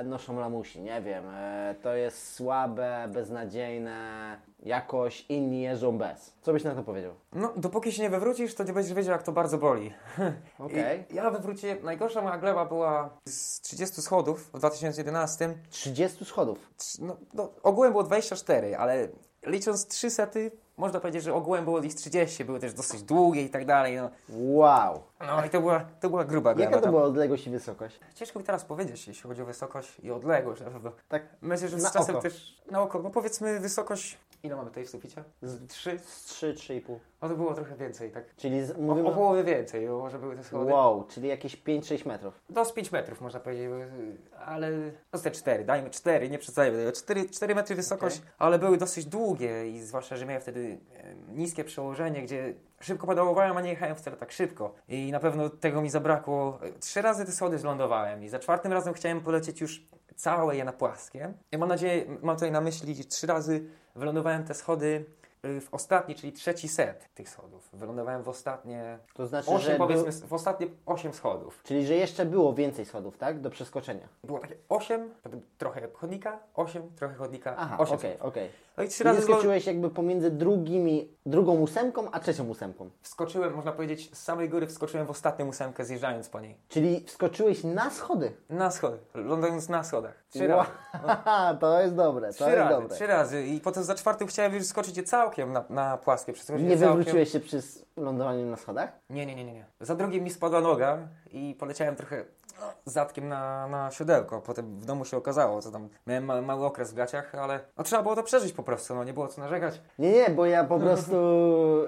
noszą lamusi, nie wiem, e, to jest słabe, beznadziejne, jakoś inni jeżdżą bez. Co byś na to powiedział? No, dopóki się nie wywrócisz, to nie będziesz wiedział, jak to bardzo boli. Okej. I ja wywróciłem, najgorsza moja gleba była z 30 schodów w 2011. 30 schodów. No, no, ogółem było 24, ale licząc 3 sety, można powiedzieć, że ogółem było ich 30, były też dosyć długie i tak dalej. No, Wow. no i to była, to była gruba gleba. Jaka to tam. była odległość i wysokość? Ciężko mi teraz powiedzieć, jeśli chodzi o wysokość i odległość na pewno. Tak Myślę, że z Na czasem oko. też na oko, no powiedzmy wysokość, ile mamy tutaj w suficie? Z 3? z 3, 3,5. No to było trochę więcej, tak. Czyli z, O, mówimy... o połowie więcej, bo może były te schody. Wow, czyli jakieś 5-6 metrów. Do z 5 metrów można powiedzieć, ale no te 4, dajmy 4, nie przesadzajmy tego. 4, 4 metry wysokość, ale były dosyć długie i zwłaszcza, że miałem wtedy niskie przełożenie, gdzie szybko pedałowałem, a nie jechałem wcale tak szybko. I na pewno tego mi zabrakło. Trzy razy te schody zlądowałem i za czwartym razem chciałem polecieć już całe je na płaskie. I mam nadzieję, mam tutaj na myśli, trzy razy wylądowałem te schody y, w ostatni, czyli trzeci set tych schodów. Wylądowałem w ostatnie To znaczy, 8, że... powiedzmy, Był... w ostatnie 8 schodów. Czyli, że jeszcze było więcej schodów, tak? Do przeskoczenia. Było takie 8, potem trochę chodnika, 8, trochę chodnika, Aha, 8. okej, okej. No i trzy razy skoczyłeś jakby pomiędzy drugimi, drugą ósemką, a trzecią ósemką. wskoczyłem, można powiedzieć, z samej góry wskoczyłem w ostatnią ósemkę, zjeżdżając po niej. Czyli wskoczyłeś na schody. Na schody, lądując na schodach. Trzy Wow. razy. to jest dobre, to Trzy jest razy, dobre. trzy razy. I potem za czwartym chciałem już skoczyć je całkiem na, na płaskie. Nie wywróciłeś się przy s- lądowaniu na schodach? Nie, nie, nie, nie, nie. Za drugim mi spadła noga i poleciałem trochę zadkiem na, na siodełko. Potem w domu się okazało, co tam miałem ma, mały okres w gaciach, ale no, trzeba było to przeżyć po prostu, no nie było co narzekać. Nie, nie, bo ja po prostu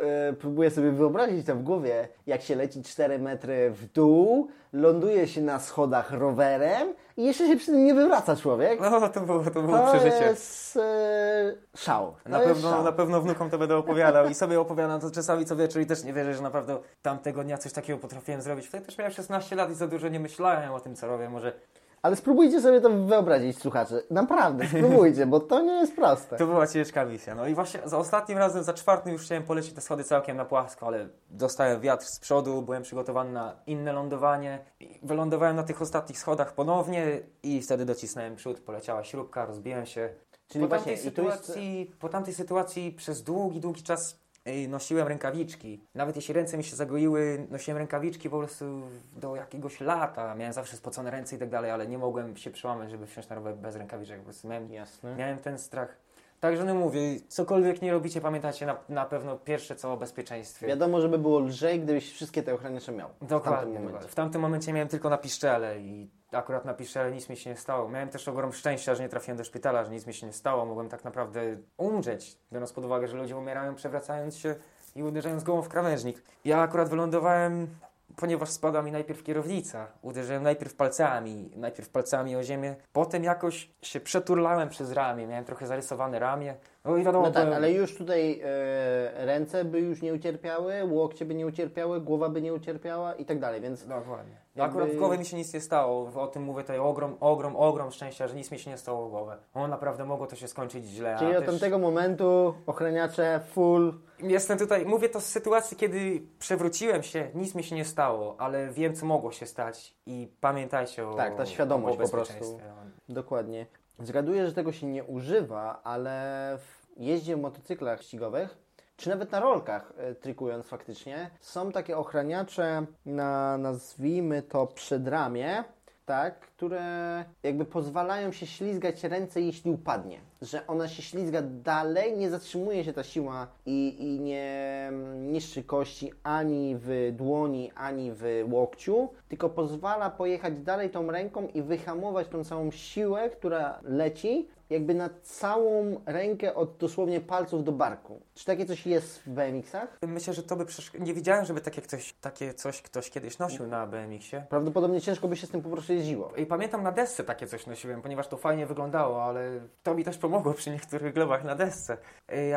e, próbuję sobie wyobrazić to w głowie, jak się leci 4 metry w dół, ląduje się na schodach rowerem i jeszcze się przy tym nie wywraca człowiek. No to było, to było To przeżycie. jest e, szał. To Na jest pewno, szał. na pewno wnukom to będę opowiadał i sobie opowiadam to czasami co wieczór i też nie wierzę, że naprawdę tamtego dnia coś takiego potrafiłem zrobić. Wtedy też miałem 16 lat i za dużo nie myślałem o tym, co robię. Może Ale spróbujcie sobie to wyobrazić, słuchacze. Naprawdę, spróbujcie, bo to nie jest proste. to była ciężka misja. No i właśnie za ostatnim razem, za czwartym już chciałem polecieć te schody całkiem na płasko, ale dostałem wiatr z przodu, byłem przygotowany na inne lądowanie. Wylądowałem na tych ostatnich schodach ponownie i wtedy docisnąłem przód, poleciała śrubka, rozbiłem się. Czyli po, właśnie, tamtej i tu jest- sytuacji, po tamtej sytuacji przez długi, długi czas nosiłem rękawiczki. Nawet jeśli ręce mi się zagoiły, nosiłem rękawiczki po prostu do jakiegoś lata. Miałem zawsze spocone ręce i tak dalej, ale nie mogłem się przełamać, żeby wsiąść na rower bez rękawiczek. Po prostu miałem, Jasne. miałem ten strach. Także no mówię, cokolwiek nie robicie, pamiętajcie na, na pewno pierwsze co o bezpieczeństwie. Wiadomo, żeby było lżej, gdybyś wszystkie te ochraniacze miał. w tamtym Dokładnie. momencie. dokładnie. W tamtym momencie miałem tylko na piszczele i akurat na piszczele nic mi się nie stało. Miałem też ogrom szczęścia, że nie trafiłem do szpitala, że nic mi się nie stało. Mogłem tak naprawdę umrzeć, biorąc pod uwagę, że ludzie umierają przewracając się i uderzając głową w krawężnik. Ja akurat wylądowałem, ponieważ spadła mi najpierw kierownica. Uderzyłem najpierw palcami, najpierw palcami o ziemię, potem jakoś się przeturlałem przez ramię. Miałem trochę zarysowane ramię. No i wiadomo, No tak, byłem- ale już tutaj e, ręce by już nie ucierpiały, łokcie by nie ucierpiały, głowa by nie ucierpiała i tak dalej, więc Dokładnie. Jakby- Akurat w głowie mi się nic nie stało. O tym mówię tutaj ogrom, ogrom, ogrom szczęścia, że nic mi się nie stało w głowę. O, naprawdę mogło to się skończyć źle. czyli od też... tamtego momentu ochraniacze full. Jestem tutaj, mówię to z sytuacji, kiedy przewróciłem się, nic mi się nie stało, ale wiem, co mogło się stać i pamiętajcie o Tak, ta świadomość po prostu. Dokładnie. Zgaduję, że tego się nie używa, ale w jeździe w motocyklach ścigowych, czy nawet na rolkach, e, trikując faktycznie, są takie ochraniacze na, nazwijmy to, przedramię, tak, które jakby pozwalają się ślizgać ręce, jeśli upadnie. Że ona się ślizga dalej, nie zatrzymuje się ta siła i, i nie mm, niszczy kości ani w dłoni, ani w łokciu, tylko pozwala pojechać dalej tą ręką i wyhamować tą całą siłę, która leci, jakby na całą rękę od dosłownie palców do barku. Czy takie coś jest w BMX-ach? Myślę, że to by przeszk- Nie widziałem, żeby takie, ktoś, takie coś ktoś kiedyś nosił na BMX-ie. Prawdopodobnie ciężko by się z tym po prostu jeździło. I pamiętam na desce takie coś nosiłem, ponieważ to fajnie wyglądało, ale to mi też pomogło przy niektórych glebach na desce.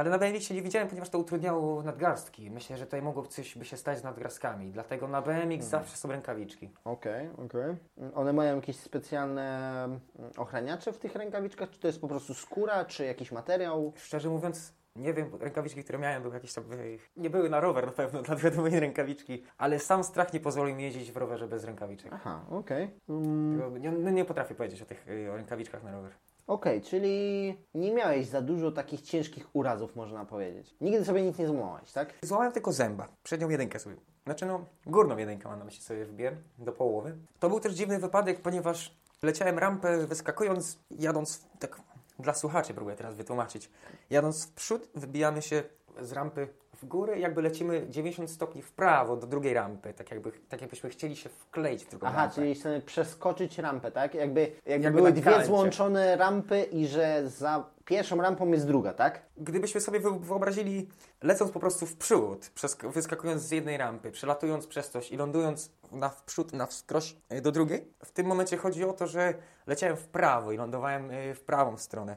Ale na BMX nie widziałem, ponieważ to utrudniało nadgarstki. Myślę, że tutaj mogło coś by się stać z nadgarstkami, dlatego na BMX zawsze są rękawiczki. Okej, okej. One mają jakieś specjalne mm, ochraniacze w tych rękawiczkach? Czy to jest po prostu skóra, czy jakiś materiał? Szczerze mówiąc, nie wiem, rękawiczki, które miałem, były jakieś tam. ej, Nie były na rower na pewno, dlatego były rękawiczki, ale sam strach nie pozwolił mi jeździć w rowerze bez rękawiczek. Aha, okej. Mm, Tego Nie, no nie potrafię powiedzieć o tych ej, o rękawiczkach na rower. Okej, czyli nie miałeś za dużo takich ciężkich urazów, można powiedzieć. Nigdy sobie nic nie złamałeś, tak? Złamałem tylko zęba. Przednią jedynkę sobie. Znaczy no, górną jedynkę mam na myśli sobie wbiłem do połowy. To był też dziwny wypadek, ponieważ leciałem rampę wyskakując, jadąc tak dla słuchaczy próbuję teraz wytłumaczyć. Jadąc w przód, wybijamy się z rampy w górę, jakby lecimy 90 stopni w prawo do drugiej rampy, tak, jakby, tak jakbyśmy chcieli się wkleić w drugą Aha, rampę. czyli chcemy przeskoczyć rampę, tak? Jakby, jakby, Jakby były dwie złączone rampy i że za pierwszą rampą jest druga, tak? Gdybyśmy sobie wy- wyobrazili, lecąc po prostu w przód, wyskakując z jednej rampy, przelatując przez coś i lądując na w przód, na wskroś y, do drugiej, w tym momencie chodzi o to, że leciałem w prawo i lądowałem y, w prawą stronę.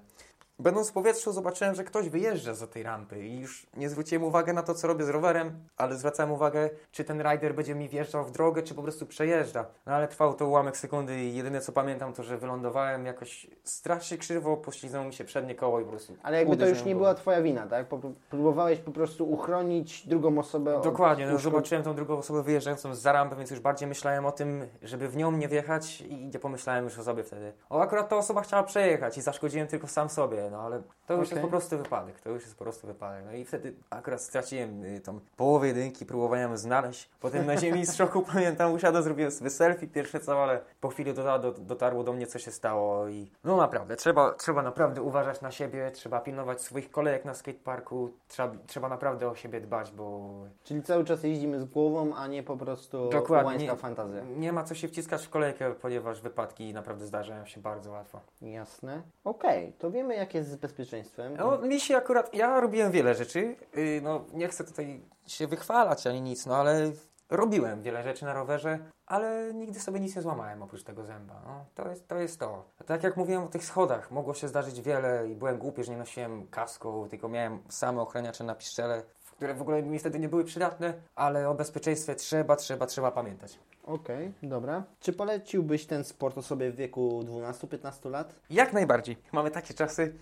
Będąc w powietrzu zobaczyłem, że ktoś wyjeżdża za tej rampy i już nie zwróciłem uwagi na to, co robię z rowerem, ale zwracałem uwagę, czy ten rider będzie mi wjeżdżał w drogę, czy po prostu przejeżdża. No ale trwało to ułamek sekundy i jedyne co pamiętam to, że wylądowałem jakoś strasznie krzywo, poślizgnęło mi się przednie koło i po prostu Ale jakby to już nie była Twoja wina, tak? Próbowałeś po prostu uchronić drugą osobę od Dokładnie, no, zobaczyłem tą drugą osobę wyjeżdżającą z rampy, więc już bardziej myślałem o tym, żeby w nią nie wjechać i nie pomyślałem już o sobie wtedy. O, akurat ta osoba chciała przejechać i zaszkodziłem tylko sam sobie, no ale to już Okej. jest po prostu wypadek, to już jest po prostu wypadek. No i wtedy akurat straciłem y, tą połowę jedynki, próbowałem ją znaleźć. Potem na ziemi z szoku pamiętam, usiadłem, zrobiłem sobie selfie pierwsze co, ale po chwili dotarło do, dotarło do mnie, co się stało i no naprawdę, trzeba, trzeba naprawdę uważać na siebie, trzeba pilnować swoich kolejek na skateparku, trzeba, trzeba naprawdę o siebie dbać, bo Czyli cały czas jeździmy z głową, a nie po prostu Dokładnie. fantazja. nie ma co się wciskać w kolejkę, ponieważ wypadki naprawdę zdarzają się bardzo łatwo. Jasne. Okej, to wiemy jak jest z bezpieczeństwem. No, mi się akurat, ja robiłem wiele rzeczy, yy, no nie chcę tutaj się wychwalać ani nic, no ale robiłem wiele rzeczy na rowerze, ale nigdy sobie nic nie złamałem oprócz tego zęba. No, to, jest, to jest to. Tak jak mówiłem o tych schodach, mogło się zdarzyć wiele i byłem głupi, że nie nosiłem kasku, tylko miałem same ochraniacze na piszczele, które w ogóle mi wtedy nie były przydatne, ale o bezpieczeństwie trzeba, trzeba, trzeba pamiętać. Okej, dobra. Czy poleciłbyś ten sport osobie w wieku 12-15 lat? Jak najbardziej. Mamy takie czasy,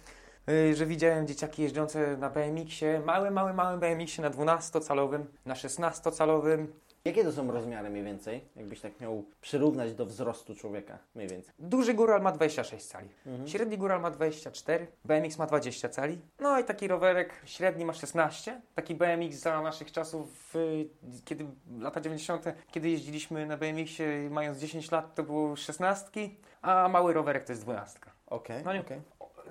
yy, że widziałem dzieciaki jeżdżące na BMX-ie, małym, małym, małym BMX-ie na 12-calowym, na 16-calowym. Jakie to są rozmiary mniej więcej? Jakbyś tak miał przyrównać do wzrostu człowieka mniej więcej. Duży góral ma 26 cali, średni góral ma 24, BMX ma 20 cali, no i taki rowerek średni ma 16. Taki BMX za naszych czasów, yy, kiedy lata 90., kiedy jeździliśmy na BMX-ie mając 10 lat, to było 16, a mały rowerek to jest 12. Okej, No nie- okej.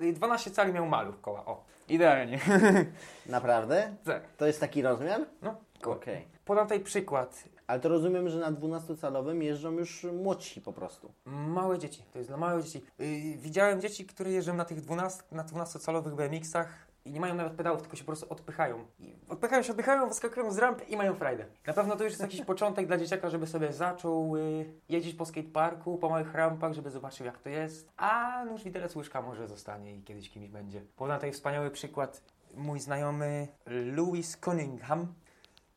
Yy, 12 cali miał maluch koła, o, idealnie. Naprawdę? tak, To jest taki rozmiar? no, Okej. Podam tutaj przykład. Ale to rozumiem, że na 12-calowym jeżdżą już młodsi po prostu. Małe dzieci, to jest dla małych dzieci. Yy, widziałem dzieci, które jeżdżą na tych 12, na 12-calowych BMX-ach i nie mają nawet pedałów, tylko się po prostu odpychają. I odpychają się, odpychają, wyskakują z rampy i mają frajdę. Na pewno to już jest jakiś początek dla dzieciaka, żeby sobie zaczął yy, jeździć po skateparku, po małych rampach, żeby zobaczył jak to jest. A nóż widelec łyżka może zostanie i kiedyś kimś będzie. Podam tutaj wspaniały przykład. Mój znajomy Louis Cunningham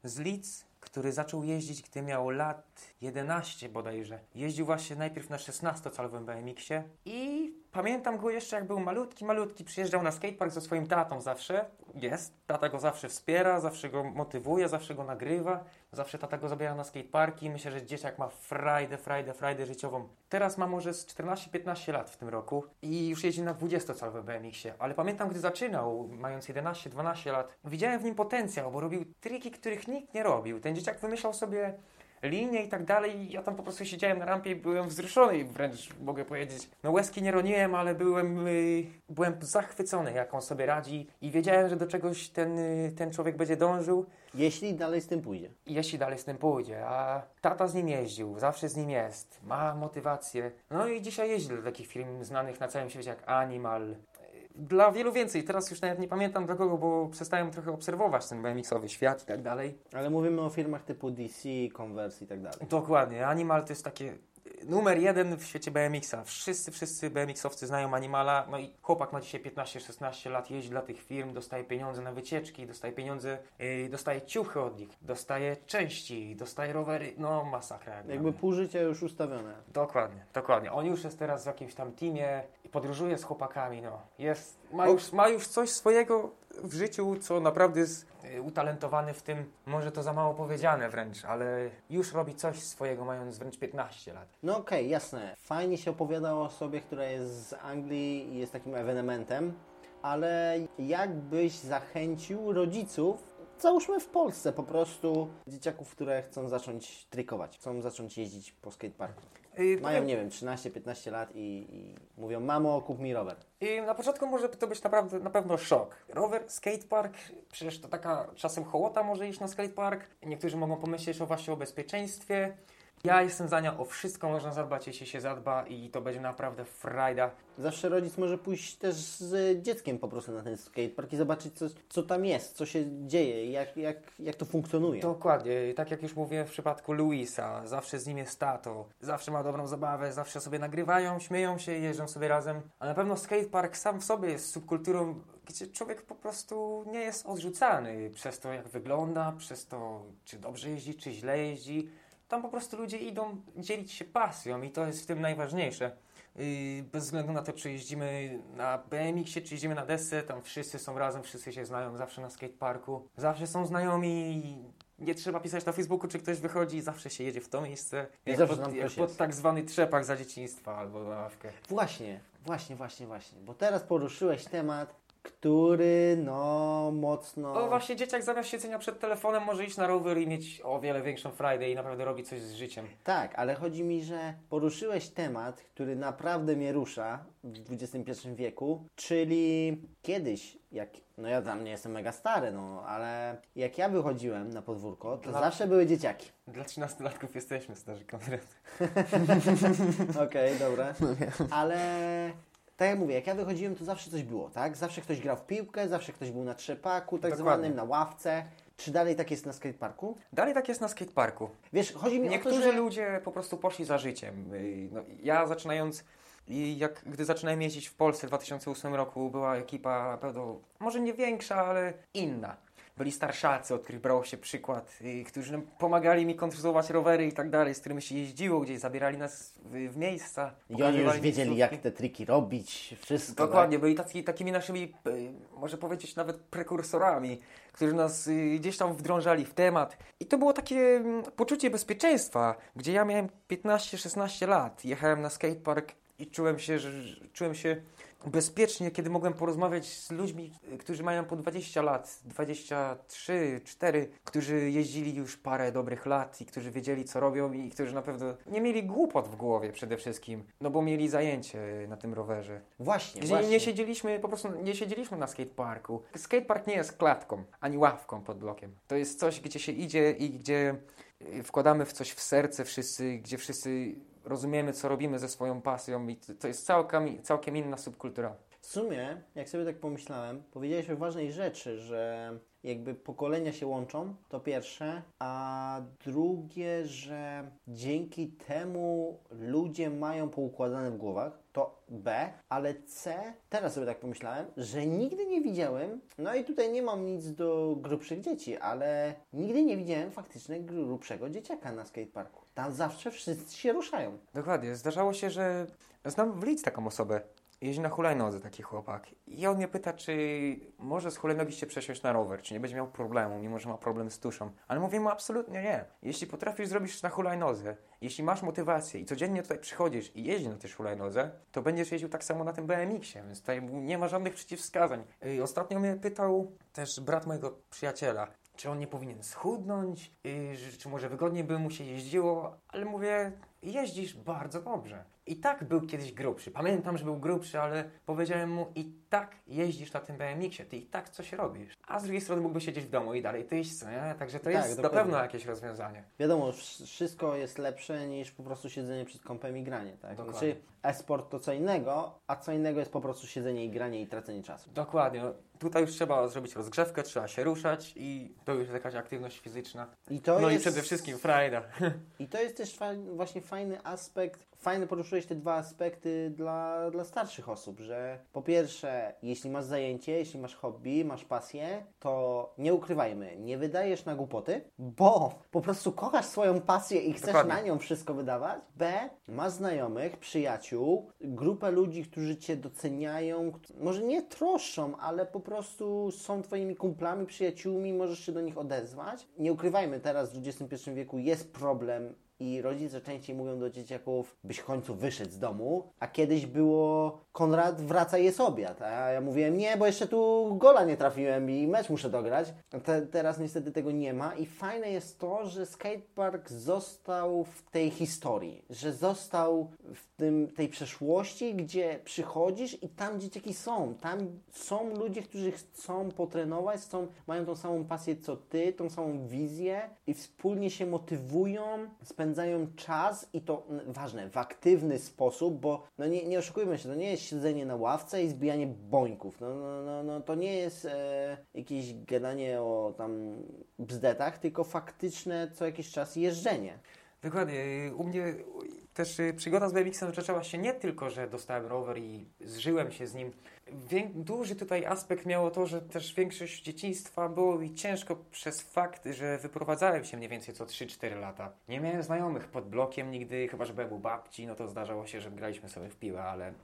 z Leeds, który zaczął jeździć, gdy miał lat 11 bodajże. Jeździł właśnie najpierw na 16-calowym BMX-ie i pamiętam go jeszcze jak był malutki, malutki. Przyjeżdżał na skatepark ze swoim tatą zawsze. Jest. Tata go zawsze wspiera, zawsze go motywuje, zawsze go nagrywa. Zawsze tata go zabiera na skateparki. Myślę, że dzieciak ma frajdę, frajdę, frajdę życiową. Teraz ma może z 14-15 lat w tym roku i już jeździ na 20-calowym BMX-ie. Ale pamiętam, gdy zaczynał, mając 11-12 lat, widziałem w nim potencjał, bo robił triki, których nikt nie robił. Ten dzieciak wymyślał sobie linie i tak dalej. Ja tam po prostu siedziałem na rampie i byłem wzruszony i wręcz mogę powiedzieć, no łezki nie roniłem, ale byłem, y, byłem zachwycony, jak on sobie radzi i wiedziałem, że do czegoś ten, y, ten człowiek będzie dążył Jeśli dalej z tym pójdzie. jeśli dalej z tym pójdzie, a tata z nim jeździł, zawsze z nim jest, ma motywację. No i dzisiaj jeździ do takich firm znanych na całym świecie jak Animal. Dla wielu więcej, teraz już nawet nie pamiętam dla kogo, bo przestałem trochę obserwować ten BMX-owy świat i tak dalej. Ale mówimy o firmach typu DC, Converse i tak dalej. Dokładnie, Animal to jest takie numer jeden w świecie BMX-a. Wszyscy, wszyscy BMX-owcy znają Animala, no i chłopak ma dzisiaj 15-16 lat, jeździ dla tych firm, dostaje pieniądze na wycieczki, dostaje pieniądze, yy, dostaje ciuchy od nich, dostaje części, dostaje rowery, no masakra. jak Jakby pół życia już ustawione. Dokładnie, dokładnie. On już jest teraz w jakimś tam teamie i podróżuje z chłopakami, no. Jest, ma już, ma już coś swojego w życiu, co naprawdę jest utalentowany w tym, może to za mało powiedziane wręcz, ale już robi coś swojego, mając wręcz 15 lat. No okej, jasne. Fajnie się opowiada o osobie, która jest z Anglii i jest takim ewenementem, ale jakbyś zachęcił rodziców, załóżmy w Polsce po prostu, dzieciaków, które chcą zacząć trykować, chcą zacząć jeździć po skateparku. Y, Mają, nie wiem, 13-15 lat i, i mówią, mamo, kup mi rower. I na początku może to być naprawdę na pewno szok. Rower, skatepark, przecież to taka czasem hołota może iść na skatepark. Niektórzy mogą pomyśleć o właśnie o bezpieczeństwie. Ja jestem za nią, o wszystko można zadbać, jeśli się zadba i to będzie naprawdę frajda. Zawsze rodzic może pójść też z dzieckiem po prostu na ten skatepark i zobaczyć, co, co tam jest, co się dzieje, jak, jak, jak to funkcjonuje. Dokładnie, tak jak już mówiłem w przypadku Luisa, zawsze z nim jest tato, zawsze ma dobrą zabawę, zawsze sobie nagrywają, śmieją się, jeżdżą sobie razem. A na pewno skatepark sam w sobie jest subkulturą, gdzie człowiek po prostu nie jest odrzucany przez to, jak wygląda, przez to, czy dobrze jeździ, czy źle jeździ. Tam po prostu ludzie idą dzielić się pasją i to jest w tym najważniejsze. Bez względu na to, czy jeździmy na BMX-ie, czy jeździmy na desce, tam wszyscy są razem, wszyscy się znają, zawsze na skateparku, zawsze są znajomi nie trzeba pisać na Facebooku, czy ktoś wychodzi, zawsze się jedzie w to miejsce, I jak, zawsze pod, jak pod tak zwany trzepak za dzieciństwa albo na ławkę. Właśnie, właśnie, właśnie, właśnie, bo teraz poruszyłeś temat, który no mocno... O właśnie, dzieciak zamiast siedzenia przed telefonem może iść na rower i mieć o wiele większą frajdę i naprawdę robić coś z życiem. Tak, ale chodzi mi, że poruszyłeś temat, który naprawdę mnie rusza w XXI wieku, czyli kiedyś, jak, no ja tam nie jestem mega stary, no, ale jak ja wychodziłem na podwórko, to Dla- zawsze były dzieciaki. Dla 13-latków jesteśmy starzy Konrad. Okej, dobra. Ale tak jak mówię, jak ja wychodziłem, to zawsze coś było, tak? Zawsze ktoś grał w piłkę, zawsze ktoś był na trzepaku, tak Dokładnie. zwanym, na ławce. Czy dalej tak jest na skateparku? Dalej tak jest na skateparku. Wiesz, chodzi mi Niektórzy o to, że... ludzie po prostu poszli za życiem. Y, No, ja zaczynając, i jak gdy zaczynałem jeździć w Polsce w 2008 roku, była ekipa na pewno, może nie większa, ale inna. Byli starszacy, od których brał się przykład, y, którzy nam pomagali mi kontrolować rowery i tak dalej, z którymi się jeździło, gdzieś zabierali nas w, w miejsca. I oni już wiedzieli, jak te triki robić, wszystko. Dokładnie, byli tacy, takimi naszymi, y, może powiedzieć nawet prekursorami, którzy nas y, gdzieś tam wdrążali w temat. I to było takie mm, poczucie bezpieczeństwa, gdzie ja miałem 15-16 lat, jechałem na skatepark i czułem się, że czułem się bezpiecznie, kiedy mogłem porozmawiać z ludźmi, którzy mają po 20 lat, 23, 4, którzy jeździli już parę dobrych lat i którzy wiedzieli, co robią i którzy na pewno nie mieli głupot w głowie przede wszystkim, no bo mieli zajęcie na tym rowerze. Właśnie, Gdzie właśnie. nie siedzieliśmy, po prostu nie siedzieliśmy na skateparku. Skatepark nie jest klatką, ani ławką pod blokiem. To jest coś, gdzie się idzie i gdzie y, wkładamy w coś w serce wszyscy, gdzie wszyscy rozumiemy, co robimy ze swoją pasją i to- jest całkiem, całkiem inna subkultura. W sumie, jak sobie tak pomyślałem, powiedziałeś o ważnej rzeczy, że jakby pokolenia się łączą, to pierwsze, a drugie, że dzięki temu ludzie mają poukładane w głowach, to B, ale C, teraz sobie tak pomyślałem, że nigdy nie widziałem, no i tutaj nie mam nic do grubszych dzieci, ale nigdy nie widziałem faktycznie grubszego dzieciaka na skateparku. Tam zawsze wszyscy się ruszają. Dokładnie. Zdarzało się, że znam w Lidz taką osobę. Jeździ na hulajnodze taki chłopak. I on mnie pyta, czy może z hulajnogi się przesiąść na rower, czy nie będzie miał problemu, mimo że ma problem z tuszą. Ale mówię mu absolutnie nie. Jeśli potrafisz zrobić na hulajnodze, jeśli masz motywację i codziennie tutaj przychodzisz i jeździsz na tej hulajnodze, to będziesz jeździł tak samo na tym BMX-ie, więc tutaj nie ma żadnych przeciwwskazań. I ostatnio mnie pytał też brat mojego przyjaciela, czy on nie powinien schudnąć, czy może wygodniej by mu się jeździło, ale mówię, jeździsz bardzo dobrze. I tak był kiedyś grubszy. Pamiętam, że był grubszy, ale powiedziałem mu, i tak jeździsz na tym BMX-ie, ty i tak coś robisz. A z drugiej strony mógłby siedzieć w domu i dalej iść, co nie? Także to Tak, jest na dokładnie. pewno jakieś rozwiązanie. Wiadomo, wsz- wszystko jest lepsze niż po prostu siedzenie przed kąpem i granie, tak? Dokładnie. Znaczy, e-sport to co innego, a co innego jest po prostu siedzenie i granie i tracenie czasu. Dokładnie. Tutaj już trzeba zrobić rozgrzewkę, trzeba się ruszać i to już jest jakaś aktywność fizyczna. I to no jest, i przede wszystkim frajda. I to jest też właśnie fajny aspekt, fajny poruszyłeś te dwa aspekty dla, dla starszych osób, że po pierwsze, jeśli masz zajęcie, jeśli masz hobby, masz pasję, to nie ukrywajmy, nie wydajesz na głupoty, bo po prostu kochasz swoją pasję i chcesz Dokładnie. na nią wszystko wydawać. B, masz znajomych, przyjaciół, grupę ludzi, którzy Cię doceniają, może nie troszczą, ale po prostu są Twoimi kumplami, przyjaciółmi, możesz się do nich odezwać. Nie ukrywajmy, teraz w XXI wieku jest problem i rodzice częściej mówią do dzieciaków, byś w końcu wyszedł z domu, a kiedyś było Konrad, wracaj jest obiad, a ja mówiłem, nie, bo jeszcze tu gola nie trafiłem i mecz muszę dograć. Te, teraz niestety tego nie ma i fajne jest to, że skatepark został w tej historii, że został w tym, tej przeszłości, gdzie przychodzisz i tam dzieciaki są, tam są ludzie, którzy chcą potrenować, chcą, mają tą samą pasję co ty, tą samą wizję i wspólnie się motywują, spędzają czas i to ważne, w aktywny sposób, bo no nie, nie oszukujmy się, to nie jest siedzenie na ławce i zbijanie bońków. No, no, no, no to nie jest e, jakieś gadanie o tam bzdetach, tylko faktyczne co jakiś czas jeżdżenie. Dokładnie. U mnie też y, przygoda z BMX-em zaczęła się nie tylko, że dostałem rower i zżyłem się z nim. Duży tutaj aspekt miało to, że też większość dzieciństwa było mi ciężko przez fakt, że wyprowadzałem się mniej więcej co 3-4 lata. Nie miałem znajomych pod blokiem nigdy, chyba że byłem u babci, no to zdarzało się, że graliśmy sobie w piłę, ale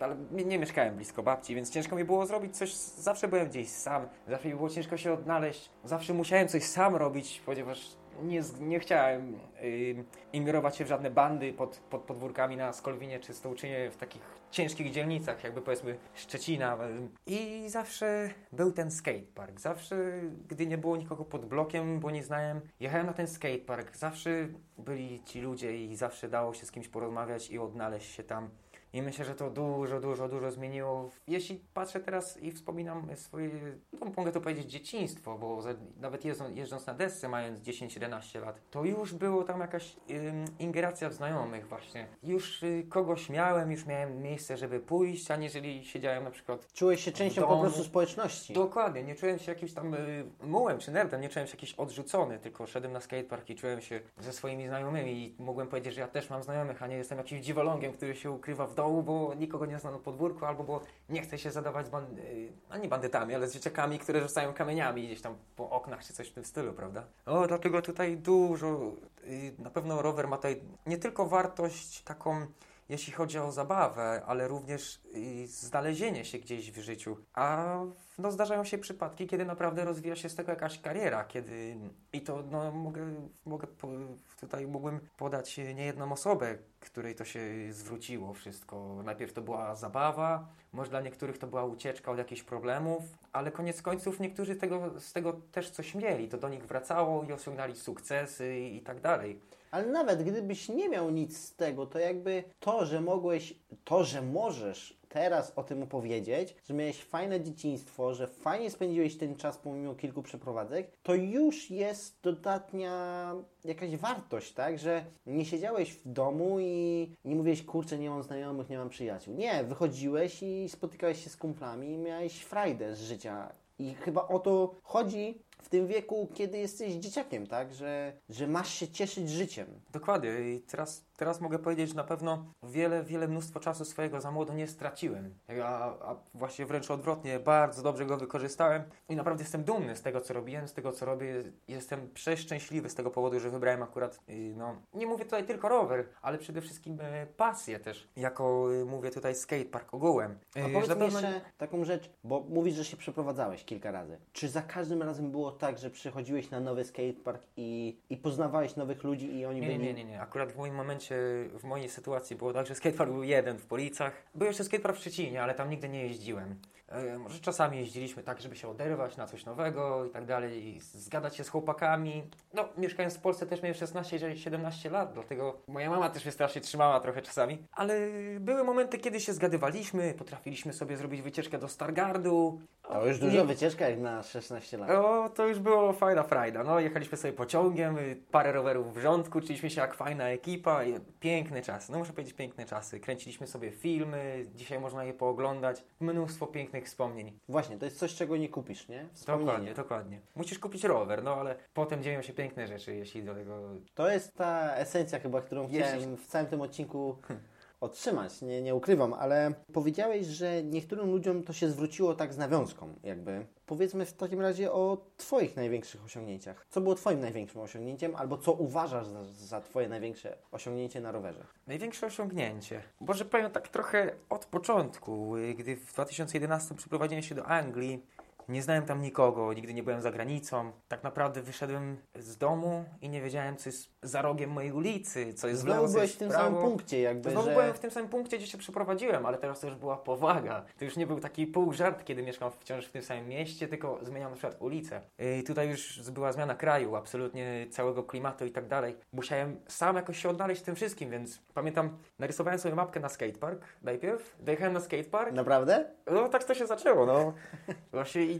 ale nie mieszkałem blisko babci, więc ciężko mi było zrobić coś. Zawsze byłem gdzieś sam, zawsze mi było ciężko się odnaleźć. Zawsze musiałem coś sam robić, ponieważ nie, nie chciałem yy, ingerować się w żadne bandy pod, pod podwórkami na Skolwinie czy Stołczynie w takich ciężkich dzielnicach, jakby powiedzmy Szczecina. I zawsze był ten skatepark. Zawsze, gdy nie było nikogo pod blokiem, bo nie znałem, jechałem na ten skatepark. Zawsze byli ci ludzie i zawsze dało się z kimś porozmawiać i odnaleźć się tam. I myślę, że to dużo, dużo, dużo zmieniło. Jeśli patrzę teraz i wspominam swoje, no mogę to powiedzieć, dzieciństwo, bo nawet jeżdżąc, jeżdżąc na desce, mając 10-11 lat, to już było tam jakaś ym, ingeracja w znajomych właśnie. Już y, kogoś miałem, już miałem miejsce, żeby pójść, aniżeli siedziałem na przykład Czułeś się częścią po domu. prostu społeczności. Dokładnie, nie czułem się jakimś tam y, mułem czy nerdem, nie czułem się jakiś odrzucony, tylko szedłem na skatepark i czułem się ze swoimi znajomymi i mogłem powiedzieć, że ja też mam znajomych, a nie jestem jakimś dziwolągiem, który się ukrywa w bo nikogo nie zna na podwórku, albo bo nie chce się zadawać z band- y, a nie bandytami, ale z dzieciakami, które rzucają kamieniami gdzieś tam po oknach czy coś w tym stylu, prawda? O, dlatego tutaj dużo, y, na pewno rower ma tutaj nie tylko wartość taką jeśli chodzi o zabawę, ale również znalezienie się gdzieś w życiu. A no, zdarzają się przypadki, kiedy naprawdę rozwija się z tego jakaś kariera, kiedy i to no, mogę, mogę po, tutaj mógłbym podać niejedną osobę, której to się zwróciło wszystko. Najpierw to była zabawa, może dla niektórych to była ucieczka od jakichś problemów, ale koniec końców niektórzy tego, z tego też coś mieli. To do nich wracało i osiągnęli sukcesy i, i tak dalej. Ale nawet gdybyś nie miał nic z tego, to jakby to, że mogłeś, to, że możesz teraz o tym opowiedzieć, że miałeś fajne dzieciństwo, że fajnie spędziłeś ten czas pomimo kilku przeprowadzek, to już jest dodatnia jakaś wartość, tak? Że nie siedziałeś w domu i nie mówiłeś, kurczę, nie mam znajomych, nie mam przyjaciół. Nie, wychodziłeś i spotykałeś się z kumplami i miałeś frajdę z życia. I chyba o to chodzi w tym wieku, kiedy jesteś dzieciakiem, tak? Że, że masz się cieszyć życiem. Dokładnie i teraz, teraz mogę powiedzieć, że na pewno wiele, wiele mnóstwo czasu swojego za młodo nie straciłem. A, a właśnie wręcz odwrotnie, bardzo dobrze go wykorzystałem i naprawdę jestem dumny z tego, co robiłem, z tego, co robię. Jestem przeszczęśliwy z tego powodu, że wybrałem akurat, y, no, nie mówię tutaj tylko rower, ale przede wszystkim y, pasję też, jako y, mówię tutaj skatepark ogółem. A powiedz na pewno- jeszcze taką rzecz, bo mówisz, że się przeprowadzałeś kilka razy. Czy za każdym razem było tak, że przychodziłeś na nowy skatepark i, i poznawałeś nowych ludzi i oni nie, byli... nie, nie, nie. Akurat w moim momencie, w mojej sytuacji było tak, że skatepark był jeden w Policach. Był jeszcze skatepark w Szczecinie, ale tam nigdy nie jeździłem. E, może czasami jeździliśmy tak, żeby się oderwać na coś nowego i tak dalej, i zgadać się z chłopakami. No, mieszkając w Polsce też miałem 16-17 lat, dlatego moja mama też mnie strasznie trzymała trochę czasami. Ale były momenty, kiedy się zgadywaliśmy, potrafiliśmy sobie zrobić wycieczkę do Stargardu. To już duża wycieczka jak na 16 lat. O, to już było fajna frajda. No, jechaliśmy sobie pociągiem, parę rowerów w rządku, czuliśmy się jak fajna ekipa. i Piękny czas, no muszę powiedzieć piękne czasy. Kręciliśmy sobie filmy, dzisiaj można je pooglądać. Mnóstwo pięknych wspomnień. Właśnie, to jest coś, czego nie kupisz, nie? Dokładnie, dokładnie. Musisz kupić rower, no ale potem dzieją się piękne rzeczy, jeśli do tego... To jest ta esencja chyba, którą chciałem w całym tym odcinku otrzymać, nie, nie ukrywam, ale powiedziałeś, że niektórym ludziom to się zwróciło tak z nawiązką, jakby. Powiedzmy w takim razie o Twoich największych osiągnięciach. Co było Twoim największym osiągnięciem, albo co uważasz za, za Twoje największe osiągnięcie na rowerze? Największe osiągnięcie. Może powiem tak trochę od początku, y, gdy w 2011 przeprowadziłem się do Anglii. Nie znałem tam nikogo, nigdy nie byłem za granicą. Tak naprawdę wyszedłem z domu i nie wiedziałem, co jest za rogiem mojej ulicy, co jest w lewo, Znowu byłeś w tym prawo. samym punkcie, jakby, Znowu że... byłem w tym samym punkcie, gdzie się przeprowadziłem, ale teraz to już była powaga. To już nie był taki półżart, kiedy mieszkam wciąż w tym samym mieście, tylko zmieniam na przykład ulicę. I tutaj już była zmiana kraju, absolutnie całego klimatu i tak dalej. Musiałem sam jakoś się odnaleźć w tym wszystkim, więc pamiętam, narysowałem sobie mapkę na skatepark najpierw, dojechałem na skatepark, Naprawdę? no tak to się zaczęło, no. Właśnie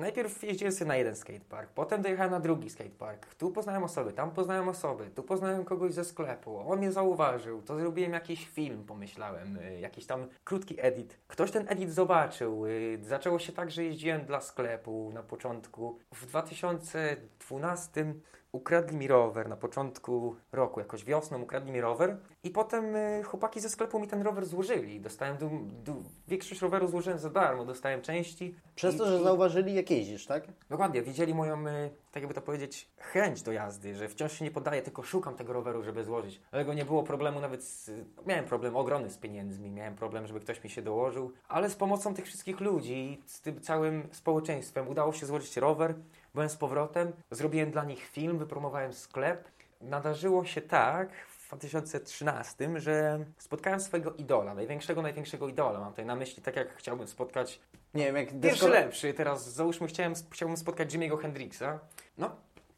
najpierw jeździłem sobie na jeden skatepark, potem dojechałem na drugi skatepark. Tu poznałem osoby, tam poznałem osoby, tu poznałem kogoś ze sklepu. On mnie zauważył, to zrobiłem jakiś film, pomyślałem, y, jakiś tam krótki edit. Ktoś ten edit zobaczył. y, Zaczęło się tak, że jeździłem dla sklepu na początku. W 2012 ukradli mi rower na początku roku, jakoś wiosną ukradli mi rower i potem y, chłopaki ze sklepu mi ten rower złożyli. Dostałem du, du, większość roweru złożyłem za darmo, dostałem części. Przez to, I- że i- zauważyli, jak jeździsz, tak? Dokładnie, widzieli moją, y, tak jakby to powiedzieć, chęć do jazdy, że wciąż się nie poddaję, tylko szukam tego roweru, żeby złożyć. Dlatego nie było problemu nawet z... Miałem problem ogromny z pieniędzmi, miałem problem, żeby ktoś mi się dołożył, ale z pomocą tych wszystkich ludzi, z tym całym społeczeństwem udało się złożyć rower, byłem z powrotem, zrobiłem dla nich film, wypromowałem sklep. Nadarzyło się tak w 2013, że spotkałem swojego idola, największego, największego idola. Mam tutaj na myśli, tak jak chciałbym spotkać Nie wiem, jak Pierwszy desko- lepszy, teraz załóżmy chciałem, chciałbym spotkać Jimmy'ego Hendrixa. No,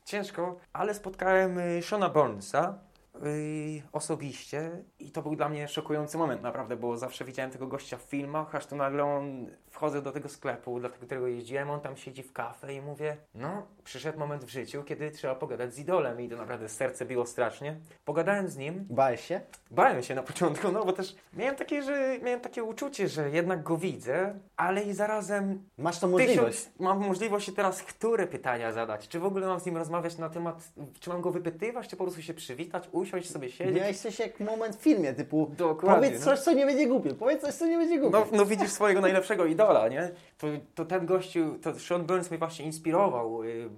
ciężko, ale spotkałem y, Shona Burnsa. yy, osobiście i to był dla mnie szokujący moment naprawdę, bo zawsze widziałem tego gościa w filmach, aż tu nagle on, wchodzę do tego sklepu, do którego jeździłem, on tam siedzi w kafe i mówię, no, przyszedł moment w życiu, kiedy trzeba pogadać z idolem i to naprawdę serce biło strasznie. Pogadałem z nim, Bałeś się? Bałem się na początku, no bo też miałem takie, że miałem takie uczucie, że jednak go widzę, ale i zarazem Masz tą możliwość. tysiąc, mam możliwość teraz, które pytania zadać. Czy w ogóle mam z nim rozmawiać na temat, czy mam go wypytywać, czy po prostu się przywitać, usiąść sobie siedzieć. Miałeś coś jak moment w filmie, typu Dokładnie, powiedz no. coś, co nie będzie głupie, powiedz coś, co nie będzie głupie. No, no widzisz swojego najlepszego idola, nie? To, to ten gościu, to Sean Burns mnie właśnie inspirował y,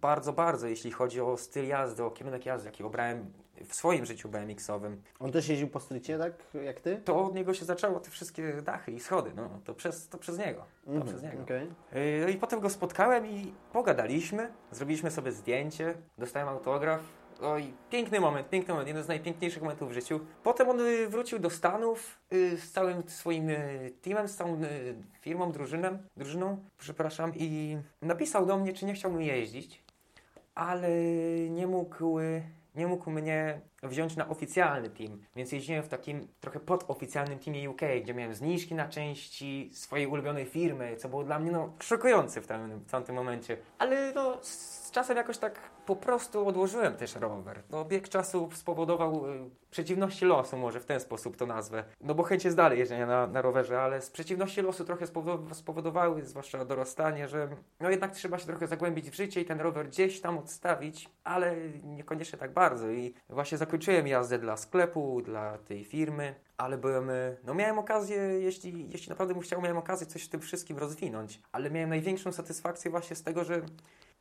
bardzo, bardzo, jeśli chodzi o styl jazdy, o kierunek jazdy, jaki obrałem w swoim życiu BMX-owym. On też jeździł po strycie, tak jak ty? To od niego się zaczęło te wszystkie dachy i schody, no to przez, to przez niego. To Mhm, przez niego. okej. Yy, I potem go spotkałem i pogadaliśmy, zrobiliśmy sobie zdjęcie, dostałem autograf. Oj, piękny moment, piękny moment, jeden z najpiękniejszych momentów w życiu. Potem on y, wrócił do Stanów y, z całym swoim y, teamem, z całą firmą, drużynem, drużyną, przepraszam, i napisał do mnie, czy nie chciałbym jeździć, ale nie mógł, nie mógł mnie wziąć na oficjalny team, więc jeździłem w takim trochę podoficjalnym teamie UK, gdzie miałem zniżki na części swojej ulubionej firmy, co było dla mnie no, szokujące w, tym, w tamtym momencie. Ale no, czasem jakoś tak po prostu odłożyłem też rower. No, bieg czasu spowodował y, przeciwności losu, może w ten sposób to nazwę. No bo chęć jest dalej jeżdżenia na, na rowerze, ale z przeciwności losu trochę spowodow- spowodowały, zwłaszcza dorastanie, że no jednak trzeba się trochę zagłębić w życie i ten rower gdzieś tam odstawić, ale niekoniecznie tak bardzo. I właśnie zakończyłem jazdę dla sklepu, dla tej firmy, ale byłem, y, no miałem okazję, jeśli, jeśli naprawdę bym chciał, miałem okazję coś w tym wszystkim rozwinąć, ale miałem największą satysfakcję właśnie z tego, że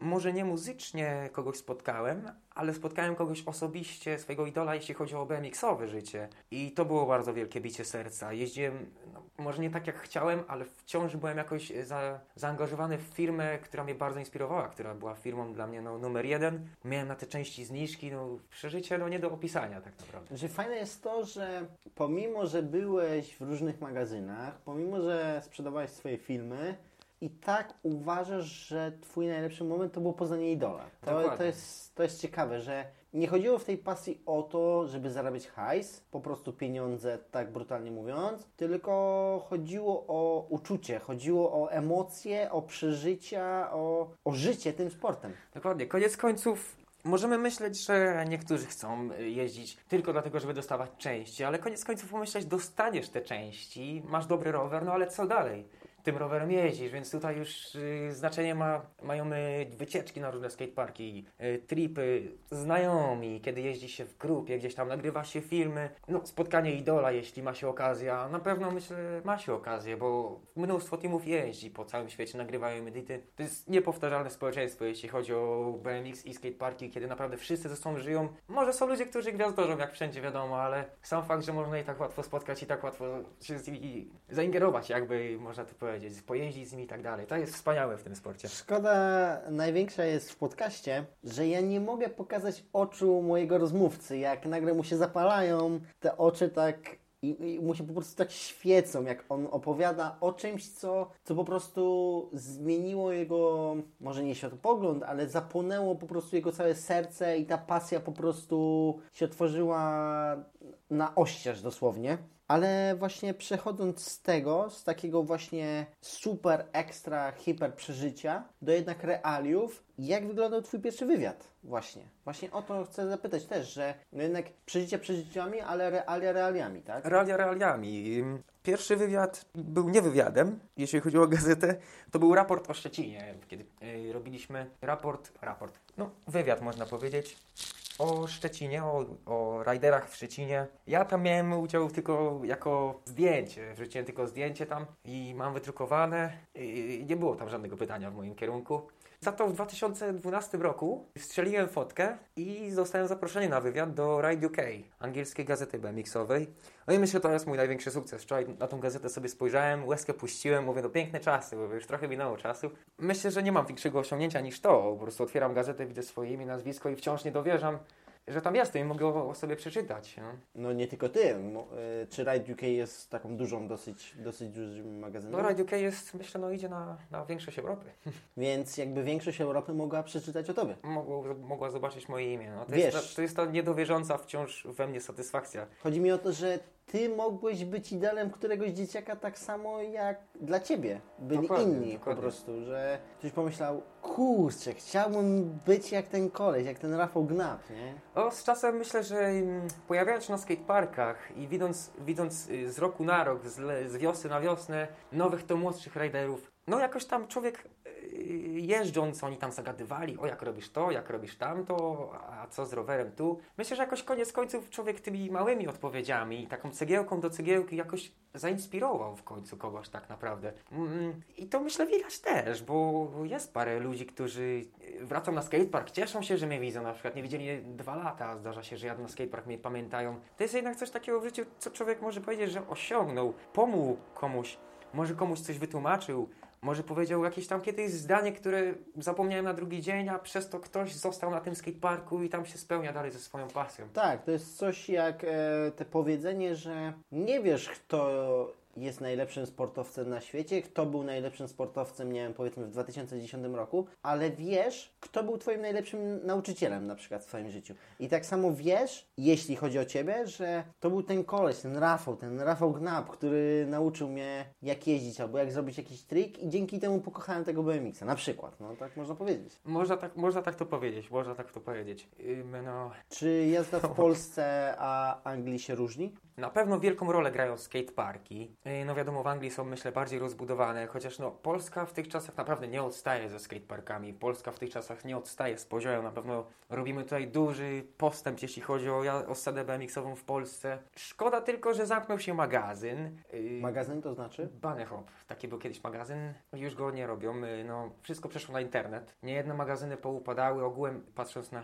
może nie muzycznie kogoś spotkałem, ale spotkałem kogoś osobiście, swojego idola, jeśli chodzi o BMX-owe życie. I to było bardzo wielkie bicie serca. Jeździłem, no, może nie tak jak chciałem, ale wciąż byłem jakoś za, zaangażowany w firmę, która mnie bardzo inspirowała, która była firmą dla mnie no, numer jeden. Miałem na te części zniżki, no przeżycie no nie do opisania tak naprawdę. Znaczy fajne jest to, że pomimo, że byłeś w różnych magazynach, pomimo, że sprzedawałeś swoje filmy, i tak uważasz, że twój najlepszy moment to było poznanie idola. To, Dokładnie. to, jest, to jest ciekawe, że nie chodziło w tej pasji o to, żeby zarabiać hajs, po prostu pieniądze, tak brutalnie mówiąc, tylko chodziło o uczucie, chodziło o emocje, o przeżycia, o, o życie tym sportem. Dokładnie. Koniec końców możemy myśleć, że niektórzy chcą y, jeździć tylko dlatego, żeby dostawać części, ale koniec końców pomyśleć, dostaniesz te części, masz dobry rower, no ale co dalej? Tym rowerem jeździsz, więc tutaj już y, znaczenie ma, mają y, wycieczki na różne skateparki, y, tripy, znajomi, kiedy jeździ się w grupie, gdzieś tam nagrywa się filmy, no spotkanie idola, jeśli ma się okazję, a na pewno myślę, ma się okazję, bo mnóstwo teamów jeździ po całym świecie, nagrywają edyty. To jest niepowtarzalne społeczeństwo, jeśli chodzi o BMX i skateparki, kiedy naprawdę wszyscy ze sobą żyją. Może są ludzie, którzy gwiazdorzą, jak wszędzie wiadomo, ale sam fakt, że można je tak łatwo spotkać i tak łatwo się z nimi zaingerować, jakby można to powiedzieć, pojeździć z nimi i tak dalej. To jest wspaniałe w tym sporcie. Szkoda największa jest w podcaście, że ja nie mogę pokazać oczu mojego rozmówcy. Jak nagle mu się zapalają te oczy tak i, i mu się po prostu tak świecą, jak on opowiada o czymś, co, co po prostu zmieniło jego, może nie światopogląd, ale zapłonęło po prostu jego całe serce i ta pasja po prostu się otworzyła na oścież dosłownie. Ale właśnie przechodząc z tego, z takiego właśnie super, ekstra, hiper przeżycia do jednak realiów, jak wyglądał Twój pierwszy wywiad? Właśnie. Właśnie o to chcę zapytać też, że no jednak przeżycie przeżyciami, ale realia realiami, tak? Realia realiami. Pierwszy wywiad był nie wywiadem, jeśli chodzi o gazetę, to był raport o Szczecinie, kiedy y, robiliśmy raport, raport, no wywiad można powiedzieć, o Szczecinie, o, o rajderach w Szczecinie. Ja tam miałem udział tylko jako zdjęcie, wrzuciłem tylko zdjęcie tam i mam wydrukowane. I nie było tam żadnego pytania w moim kierunku. Za to w 2012 roku strzeliłem fotkę i zostałem zaproszony na wywiad do Ride UK, angielskiej gazety BMX-owej. No i myślę, że to jest mój największy sukces. Wczoraj na tą gazetę sobie spojrzałem, łezkę puściłem, mówię, no piękne czasy, bo już trochę minęło czasu. Myślę, że nie mam większego osiągnięcia niż to. Po prostu otwieram gazetę, widzę swoje imię, nazwisko i wciąż nie dowierzam, że tam jestem i mogę o, sobie przeczytać. No. No nie tylko ty. Y, Czy Ride UK jest taką dużą, dosyć, dosyć dużym magazynem? No Radio UK jest, myślę, no idzie na, na większość Europy. Więc jakby większość Europy mogła przeczytać o tobie. Mogło, mogła zobaczyć moje imię. No, to, Wiesz- jest ta, to jest ta niedowierząca wciąż we mnie satysfakcja. Chodzi mi o to, że ty mogłeś być idealem któregoś dzieciaka tak samo jak dla ciebie. Byli Dokładnie, inni dokładnie. po prostu, że ktoś pomyślał, kurczę, chciałbym być jak ten koleś, jak ten Rafał Gnap, nie? O, z czasem myślę, że mm, pojawiając się na skateparkach i widząc, widząc y, z roku na rok, z, z wiosny na wiosnę, nowych to młodszych riderów, no jakoś tam człowiek jeżdżąc, oni tam zagadywali, o jak robisz to, jak robisz tamto, a co z rowerem tu. Myślę, że jakoś koniec końców człowiek tymi małymi odpowiedziami, taką cegiełką do cegiełki jakoś zainspirował w końcu kogoś tak naprawdę. Mm, I to myślę widać też, bo jest parę ludzi, którzy wracą na skatepark, cieszą się, że mnie widzą, na przykład nie widzieli dwa lata, zdarza się, że jadą na skatepark, mnie pamiętają. To jest jednak coś takiego w życiu, co człowiek może powiedzieć, że osiągnął, pomógł komuś, może komuś coś wytłumaczył, może powiedział jakieś tam kiedyś zdanie, które zapomniałem na drugi dzień, a przez to ktoś został na tym skateparku i tam się spełnia dalej ze swoją pasją. Tak, to jest coś jak e, te powiedzenie, że nie wiesz, kto jest najlepszym sportowcem na świecie, kto był najlepszym sportowcem, nie wiem, powiedzmy w 2010 roku, ale wiesz, kto był Twoim najlepszym nauczycielem na przykład w Twoim życiu. I tak samo wiesz, jeśli chodzi o Ciebie, że to był ten koleś, ten Rafał, ten Rafał Gnap, który nauczył mnie jak jeździć albo jak zrobić jakiś trik i dzięki temu pokochałem tego BMX-a, na przykład, no tak można powiedzieć. Można tak, można tak to powiedzieć, można tak to powiedzieć. Ym, no, Czy jazda w Polsce a Anglii się różni? Na pewno wielką rolę grają skateparki. No wiadomo, w Anglii są myślę bardziej rozbudowane, chociaż no Polska w tych czasach naprawdę nie odstaje ze skateparkami. Polska w tych czasach nie odstaje z poziomem. Na pewno robimy tutaj duży postęp, jeśli chodzi o, ja- o scenę BMX-ową w Polsce. Szkoda tylko, że zamknął się magazyn. Yy, Magazyn to znaczy? Bunny Hop, taki był kiedyś magazyn, już go nie robią, Yy, no wszystko przeszło na internet. Niejedne magazyny poupadały, ogółem patrząc na,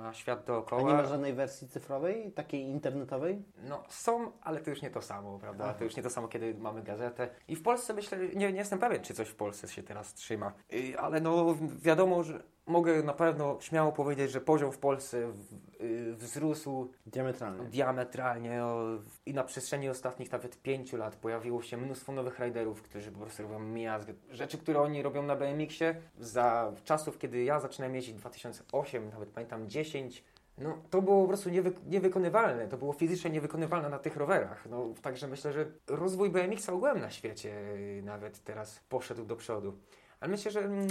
na świat A dookoła. nie ma żadnej wersji cyfrowej, takiej internetowej? No są, ale to już nie to samo, prawda? To już nie to samo, kiedy mamy gazetę. I w Polsce myślę, nie, nie jestem pewien, czy coś w Polsce się teraz trzyma. Ale no wiadomo, że mogę na pewno śmiało powiedzieć, że poziom w Polsce y, wzrósł Diametralnie. diametralnie o, i na przestrzeni ostatnich nawet pięciu lat pojawiło się mnóstwo nowych riderów, którzy po prostu robią miazgę. Rzeczy, które oni robią na BMX-ie za czasów, kiedy ja zaczynałem jeździć 2008, nawet pamiętam 10, no to było po prostu niewy, niewykonywalne, to było fizycznie niewykonywalne na tych rowerach. No, także myślę, że rozwój BMX-a ogółem na świecie y, nawet teraz poszedł do przodu. Ale myślę, że mm,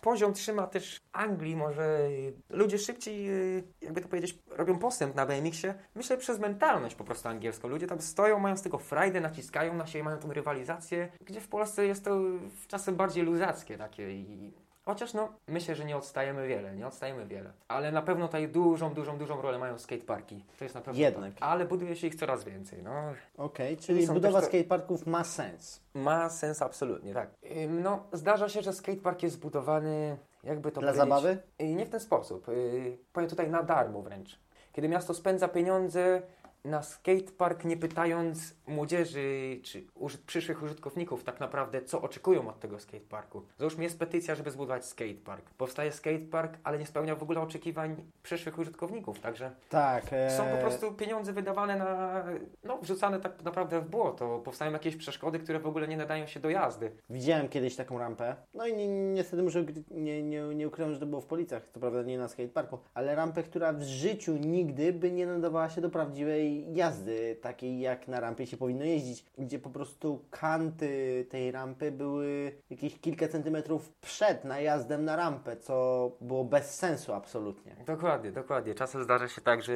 poziom trzyma też Anglii, może y, ludzie szybciej, y, jakby to powiedzieć, robią postęp na BMX-ie. Myślę przez mentalność po prostu angielską. Ludzie tam stoją, mają z tego frajdę, naciskają na siebie, mają tą rywalizację, gdzie w Polsce jest to czasem bardziej luzackie takie i Chociaż no, myślę, że nie odstajemy wiele, nie odstajemy wiele. Ale na pewno tutaj dużą, dużą, dużą rolę mają skateparki. To jest na pewno Jednak. tak. Ale buduje się ich coraz więcej, no. Okej, czyli są budowa to- skateparków ma sens. Ma sens absolutnie, tak. Ym, No, zdarza się, że skatepark jest zbudowany, jakby to Dla powiedzieć... zabawy? Y, Nie w ten sposób. Y, Powiem tutaj na darmo wręcz. Kiedy miasto spędza pieniądze na skatepark, nie pytając młodzieży czy przyszłych użytkowników tak naprawdę, co oczekują od tego skateparku. Załóżmy, jest petycja, żeby zbudować skatepark. Powstaje skatepark, ale nie spełnia w ogóle oczekiwań przyszłych użytkowników, także Tak. E... są po prostu pieniądze wydawane na, no, wrzucane tak naprawdę w błoto. Powstają jakieś przeszkody, które w ogóle nie nadają się do jazdy. Widziałem kiedyś taką rampę. No i ni- niestety muszę nie, nie, nie ukrywam, że to było w Policach, co prawda nie na skateparku, ale rampę, która w życiu nigdy by nie nadawała się do prawdziwej jazdy, takiej jak na rampie się powinno jeździć, gdzie po prostu kanty tej rampy były jakieś kilka centymetrów przed najazdem na rampę, co było bez sensu absolutnie. Dokładnie, dokładnie. Czasem zdarza się tak, że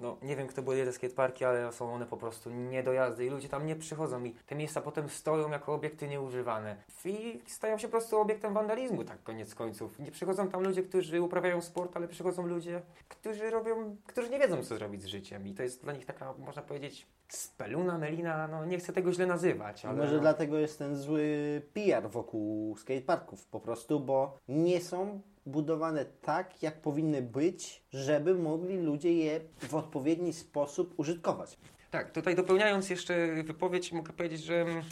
no, nie wiem kto buduje te skateparki, ale są one po prostu nie do jazdy i ludzie tam nie przychodzą i te miejsca potem stoją jako obiekty nieużywane. I stają się po prostu obiektem wandalizmu, tak koniec końców. Nie przychodzą tam ludzie, którzy uprawiają sport, ale przychodzą ludzie, którzy robią, którzy nie wiedzą co zrobić z życiem. I to jest dla nich taka, można powiedzieć, speluna, melina, no nie chcę tego źle nazywać, ale... Może no, dlatego jest ten zły PR wokół skateparków po prostu, bo nie są budowane tak, jak powinny być, żeby mogli ludzie je w odpowiedni sposób użytkować. Tak, tutaj dopełniając jeszcze wypowiedź, mogę powiedzieć, że mm,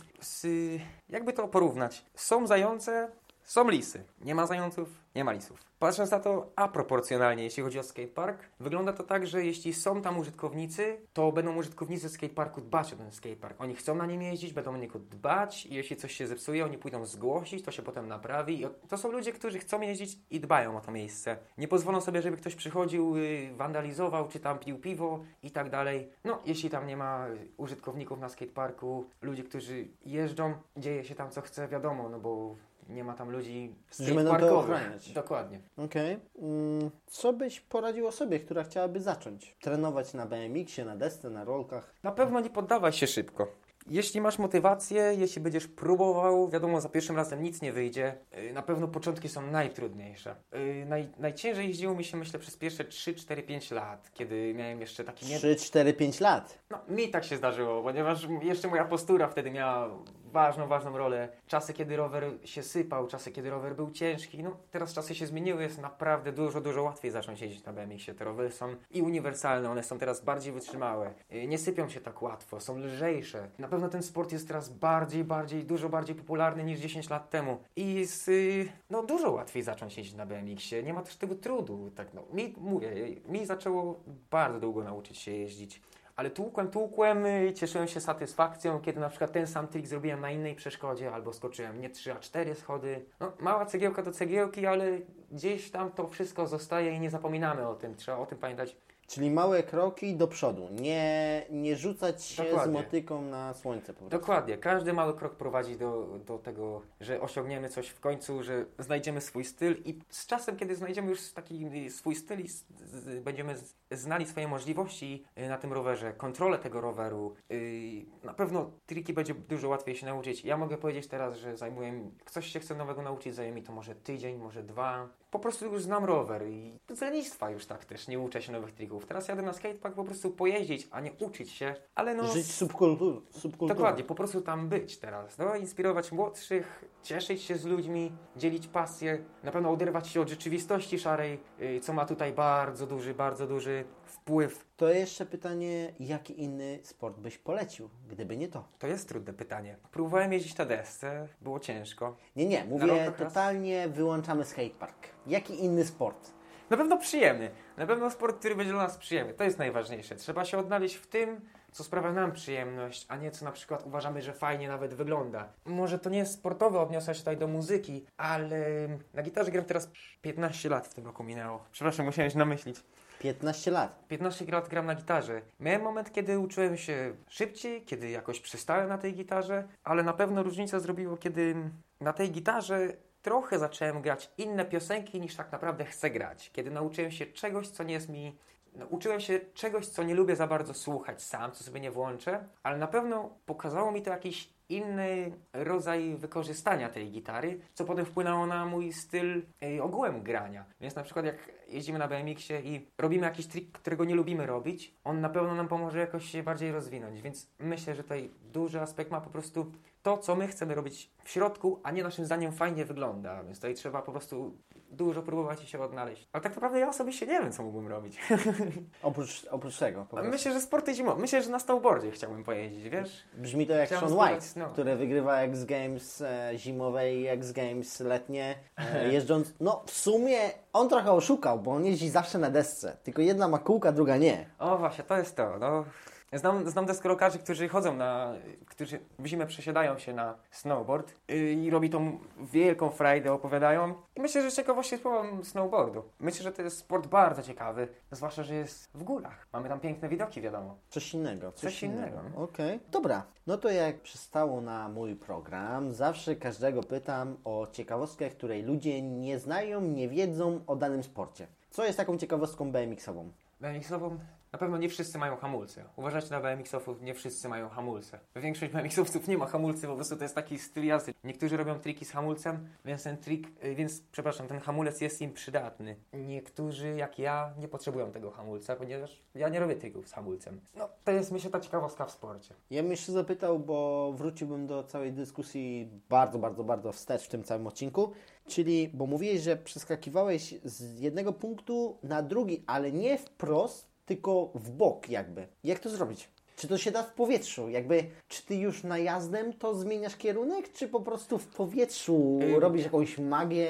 jakby to porównać. Są zające, są lisy. Nie ma zająców, nie ma lisów. Patrząc na to aproporcjonalnie, jeśli chodzi o skatepark, wygląda to tak, że jeśli są tam użytkownicy, to będą użytkownicy skateparku dbać o ten skatepark. Oni chcą na nim jeździć, będą o niego dbać i jeśli coś się zepsuje, oni pójdą zgłosić, to się potem naprawi. I to są ludzie, którzy chcą jeździć i dbają o to miejsce. Nie pozwolą sobie, żeby ktoś przychodził, y, wandalizował, czy tam pił piwo i tak dalej. No, jeśli tam nie ma użytkowników na skateparku, ludzi, którzy jeżdżą, dzieje się tam co chce, wiadomo, no bo nie ma tam ludzi Że będą to skateparkowych. ochraniać. Dokładnie. Okej. Mm, co byś poradził osobie, która chciałaby zacząć? Trenować na BMX-ie, na desce, na rolkach? Na pewno nie poddawaj się szybko. Jeśli masz motywację, jeśli będziesz próbował, wiadomo, za pierwszym razem nic nie wyjdzie. Yy, Na pewno początki są najtrudniejsze. Yy, Naj, najciężej jeździło mi się, myślę, przez pierwsze 3, 4, 5 lat, kiedy miałem jeszcze taki nie... 3, 4, 5 lat. No, mi tak się zdarzyło, ponieważ jeszcze moja postura wtedy miała ważną, ważną rolę. Czasy, kiedy rower się sypał, czasy, kiedy rower był ciężki. No, teraz czasy się zmieniły, jest naprawdę dużo, dużo łatwiej zacząć jeździć na BMX-ie. Te rowery są i uniwersalne, one są teraz bardziej wytrzymałe. Yy, Nie sypią się tak łatwo, są lżejsze. Na pewno ten sport jest teraz bardziej, bardziej, dużo bardziej popularny niż 10 lat temu. I jest, yy, no, dużo łatwiej zacząć jeździć na BMX-ie. Nie ma też tego trudu. Tak, no, mi, mówię, mi zaczęło bardzo długo nauczyć się jeździć. Ale tłukłem, tłukłem i cieszyłem się satysfakcją, kiedy na przykład ten sam trik zrobiłem na innej przeszkodzie, albo skoczyłem nie 3, a 4 schody. No, mała cegiełka do cegiełki, ale gdzieś tam to wszystko zostaje i nie zapominamy o tym. Trzeba o tym pamiętać. Czyli małe kroki do przodu. Nie, nie rzucać się Dokładnie. z motyką na słońce po prostu. Dokładnie, każdy mały krok prowadzi do, do tego, że osiągniemy coś w końcu, że znajdziemy swój styl i z czasem, kiedy znajdziemy już taki swój styl i z, z, będziemy znali swoje możliwości y, na tym rowerze, kontrolę tego roweru, y, na pewno triki będzie dużo łatwiej się nauczyć. Ja mogę powiedzieć teraz, że zajmuję, ktoś się chce nowego nauczyć, zajmie mi to może tydzień, może dwa. Po prostu już znam rower i z lenistwa już tak też nie uczę się nowych trików. Teraz jadę na skatepark po prostu pojeździć, a nie uczyć się, ale no... Żyć subkultur, subkulturą. Dokładnie, po prostu tam być teraz. No, inspirować młodszych, cieszyć się z ludźmi, dzielić pasję, na pewno oderwać się od rzeczywistości szarej, yy, co ma tutaj bardzo duży, bardzo duży wpływ. To jeszcze pytanie, jaki inny sport byś polecił, gdyby nie to? To jest trudne pytanie. Próbowałem jeździć na desce, było ciężko. Nie, nie, mówię rolkach raz? totalnie wyłączamy skatepark. Jaki inny sport? Na pewno przyjemny. Na pewno sport, który będzie dla nas przyjemny. To jest najważniejsze. Trzeba się odnaleźć w tym, co sprawia nam przyjemność, a nie co na przykład uważamy, że fajnie nawet wygląda. Może to nie jest sportowe, odniosę się tutaj do muzyki, ale na gitarze gram teraz 15 lat w tym roku minęło. Przepraszam, musiałem się namyślić. 15 lat. 15 lat gram na gitarze. Miałem moment, kiedy uczyłem się szybciej, kiedy jakoś przystałem na tej gitarze, ale na pewno różnica zrobiło, kiedy na tej gitarze trochę zacząłem grać inne piosenki niż tak naprawdę chcę grać. Kiedy nauczyłem się czegoś, co nie jest mi. Nauczyłem się czegoś, co nie lubię za bardzo słuchać sam, co sobie nie włączę, ale na pewno pokazało mi to jakiś inny rodzaj wykorzystania tej gitary, co potem wpłynęło na mój styl ogółem grania. Więc na przykład jak jeździmy na BMX-ie i robimy jakiś trik, którego nie lubimy robić, on na pewno nam pomoże jakoś się bardziej rozwinąć. Więc myślę, że tutaj duży aspekt ma po prostu to, co my chcemy robić w środku, a nie naszym zdaniem fajnie wygląda. Więc tutaj trzeba po prostu dużo próbować i się odnaleźć. Ale tak naprawdę ja osobiście nie wiem, co mógłbym robić. Oprócz, oprócz tego. Myślę, że sporty zimowe. Myślę, że na snowboardzie chciałbym pojeździć, wiesz? Brzmi to jak Chciałem Sean White, snow. który wygrywa X Games e, zimowe i X Games letnie, e, jeżdżąc. No w sumie on trochę oszukał, bo on jeździ zawsze na desce. Tylko jedna ma kółka, druga nie. O właśnie, to jest to. No. Znam, znam deskorolkarzy, którzy chodzą na, którzy w zimę przesiadają się na snowboard yy, i robi tą wielką frajdę, opowiadają. I myślę, że ciekawości spróbowałem snowboardu. Myślę, że to jest sport bardzo ciekawy, zwłaszcza, że jest w górach. Mamy tam piękne widoki, wiadomo. Coś innego. Coś, Coś innego. Okej. Dobra. No to jak przystało na mój program, zawsze każdego pytam o ciekawostkę, której ludzie nie znają, nie wiedzą o danym sporcie. Co jest taką ciekawostką BMX-ową? BMX-ową na pewno nie wszyscy mają hamulce. Uważajcie na BMX-owców, nie wszyscy mają hamulce. Większość BMX-owców nie ma hamulcy, po prostu to jest taki styl jazdy. Niektórzy robią triki z hamulcem, więc ten trik, y, więc przepraszam, ten hamulec jest im przydatny. Niektórzy, jak ja, nie potrzebują tego hamulca, ponieważ ja nie robię trików z hamulcem. No, to jest myślę ta ciekawostka w sporcie. Ja bym jeszcze zapytał, bo wróciłbym do całej dyskusji bardzo, bardzo, bardzo wstecz w tym całym odcinku. Czyli, bo mówiłeś, że przeskakiwałeś z jednego punktu na drugi, ale nie wprost, tylko w bok jakby. Jak to zrobić? Czy to się da w powietrzu? Jakby, czy ty już najazdem to zmieniasz kierunek, czy po prostu w powietrzu Ym. robisz jakąś magię?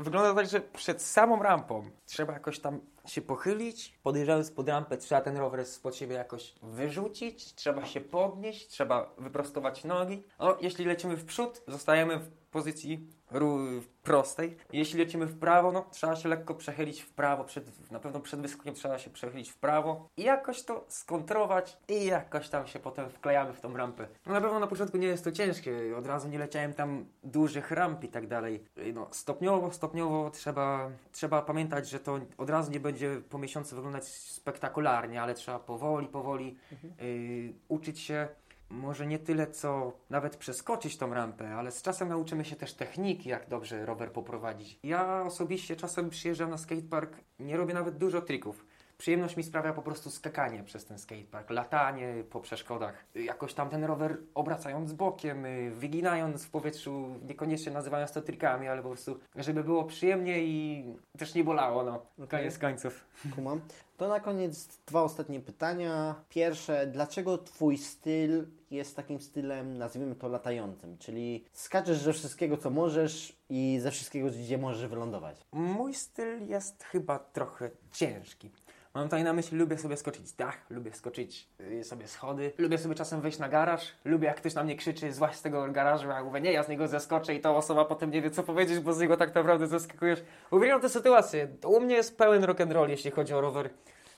Wygląda tak, że przed samą rampą trzeba jakoś tam się pochylić. Podjeżdżając pod rampę, trzeba ten rower spod siebie jakoś wyrzucić, trzeba się podnieść, trzeba wyprostować nogi. No, jeśli lecimy w przód, zostajemy w pozycji prostej. Jeśli lecimy w prawo, no trzeba się lekko przechylić w prawo, przed, na pewno przed wyskokiem trzeba się przechylić w prawo i jakoś to skontrować i jakoś tam się potem wklejamy w tą rampę. No na pewno na początku nie jest to ciężkie, od razu nie leciałem tam dużych ramp i tak dalej. No, stopniowo, stopniowo trzeba, trzeba pamiętać, że to od razu nie będzie po miesiącu wyglądać spektakularnie, ale trzeba powoli, powoli y, uczyć się może nie tyle, co nawet przeskoczyć tą rampę, ale z czasem nauczymy się też techniki, jak dobrze rower poprowadzić. Ja osobiście czasem przyjeżdżam na skatepark, nie robię nawet dużo trików. Przyjemność mi sprawia po prostu skakanie przez ten skatepark, latanie po przeszkodach, jakoś tam ten rower obracając bokiem, y, wyginając w powietrzu, niekoniecznie nazywając to trikami, ale po prostu, żeby było przyjemnie i też nie bolało, no, koniec końców. Kumam. To na koniec dwa ostatnie pytania. Pierwsze, dlaczego Twój styl jest takim stylem, nazwijmy to latającym? Czyli skaczesz ze wszystkiego, co możesz i ze wszystkiego, gdzie możesz wylądować. Mój styl jest chyba trochę ciężki. Mam tutaj na myśli, lubię sobie skoczyć dach, lubię skoczyć y, sobie schody, lubię sobie czasem wejść na garaż, lubię jak ktoś na mnie krzyczy, złaź z tego garażu, ja mówię, nie, ja z niego zeskoczę i ta osoba potem nie wie co powiedzieć, bo z niego tak naprawdę zeskakujesz. Uwielbiam tę sytuację. U mnie jest pełen rock'n'roll, jeśli chodzi o rower.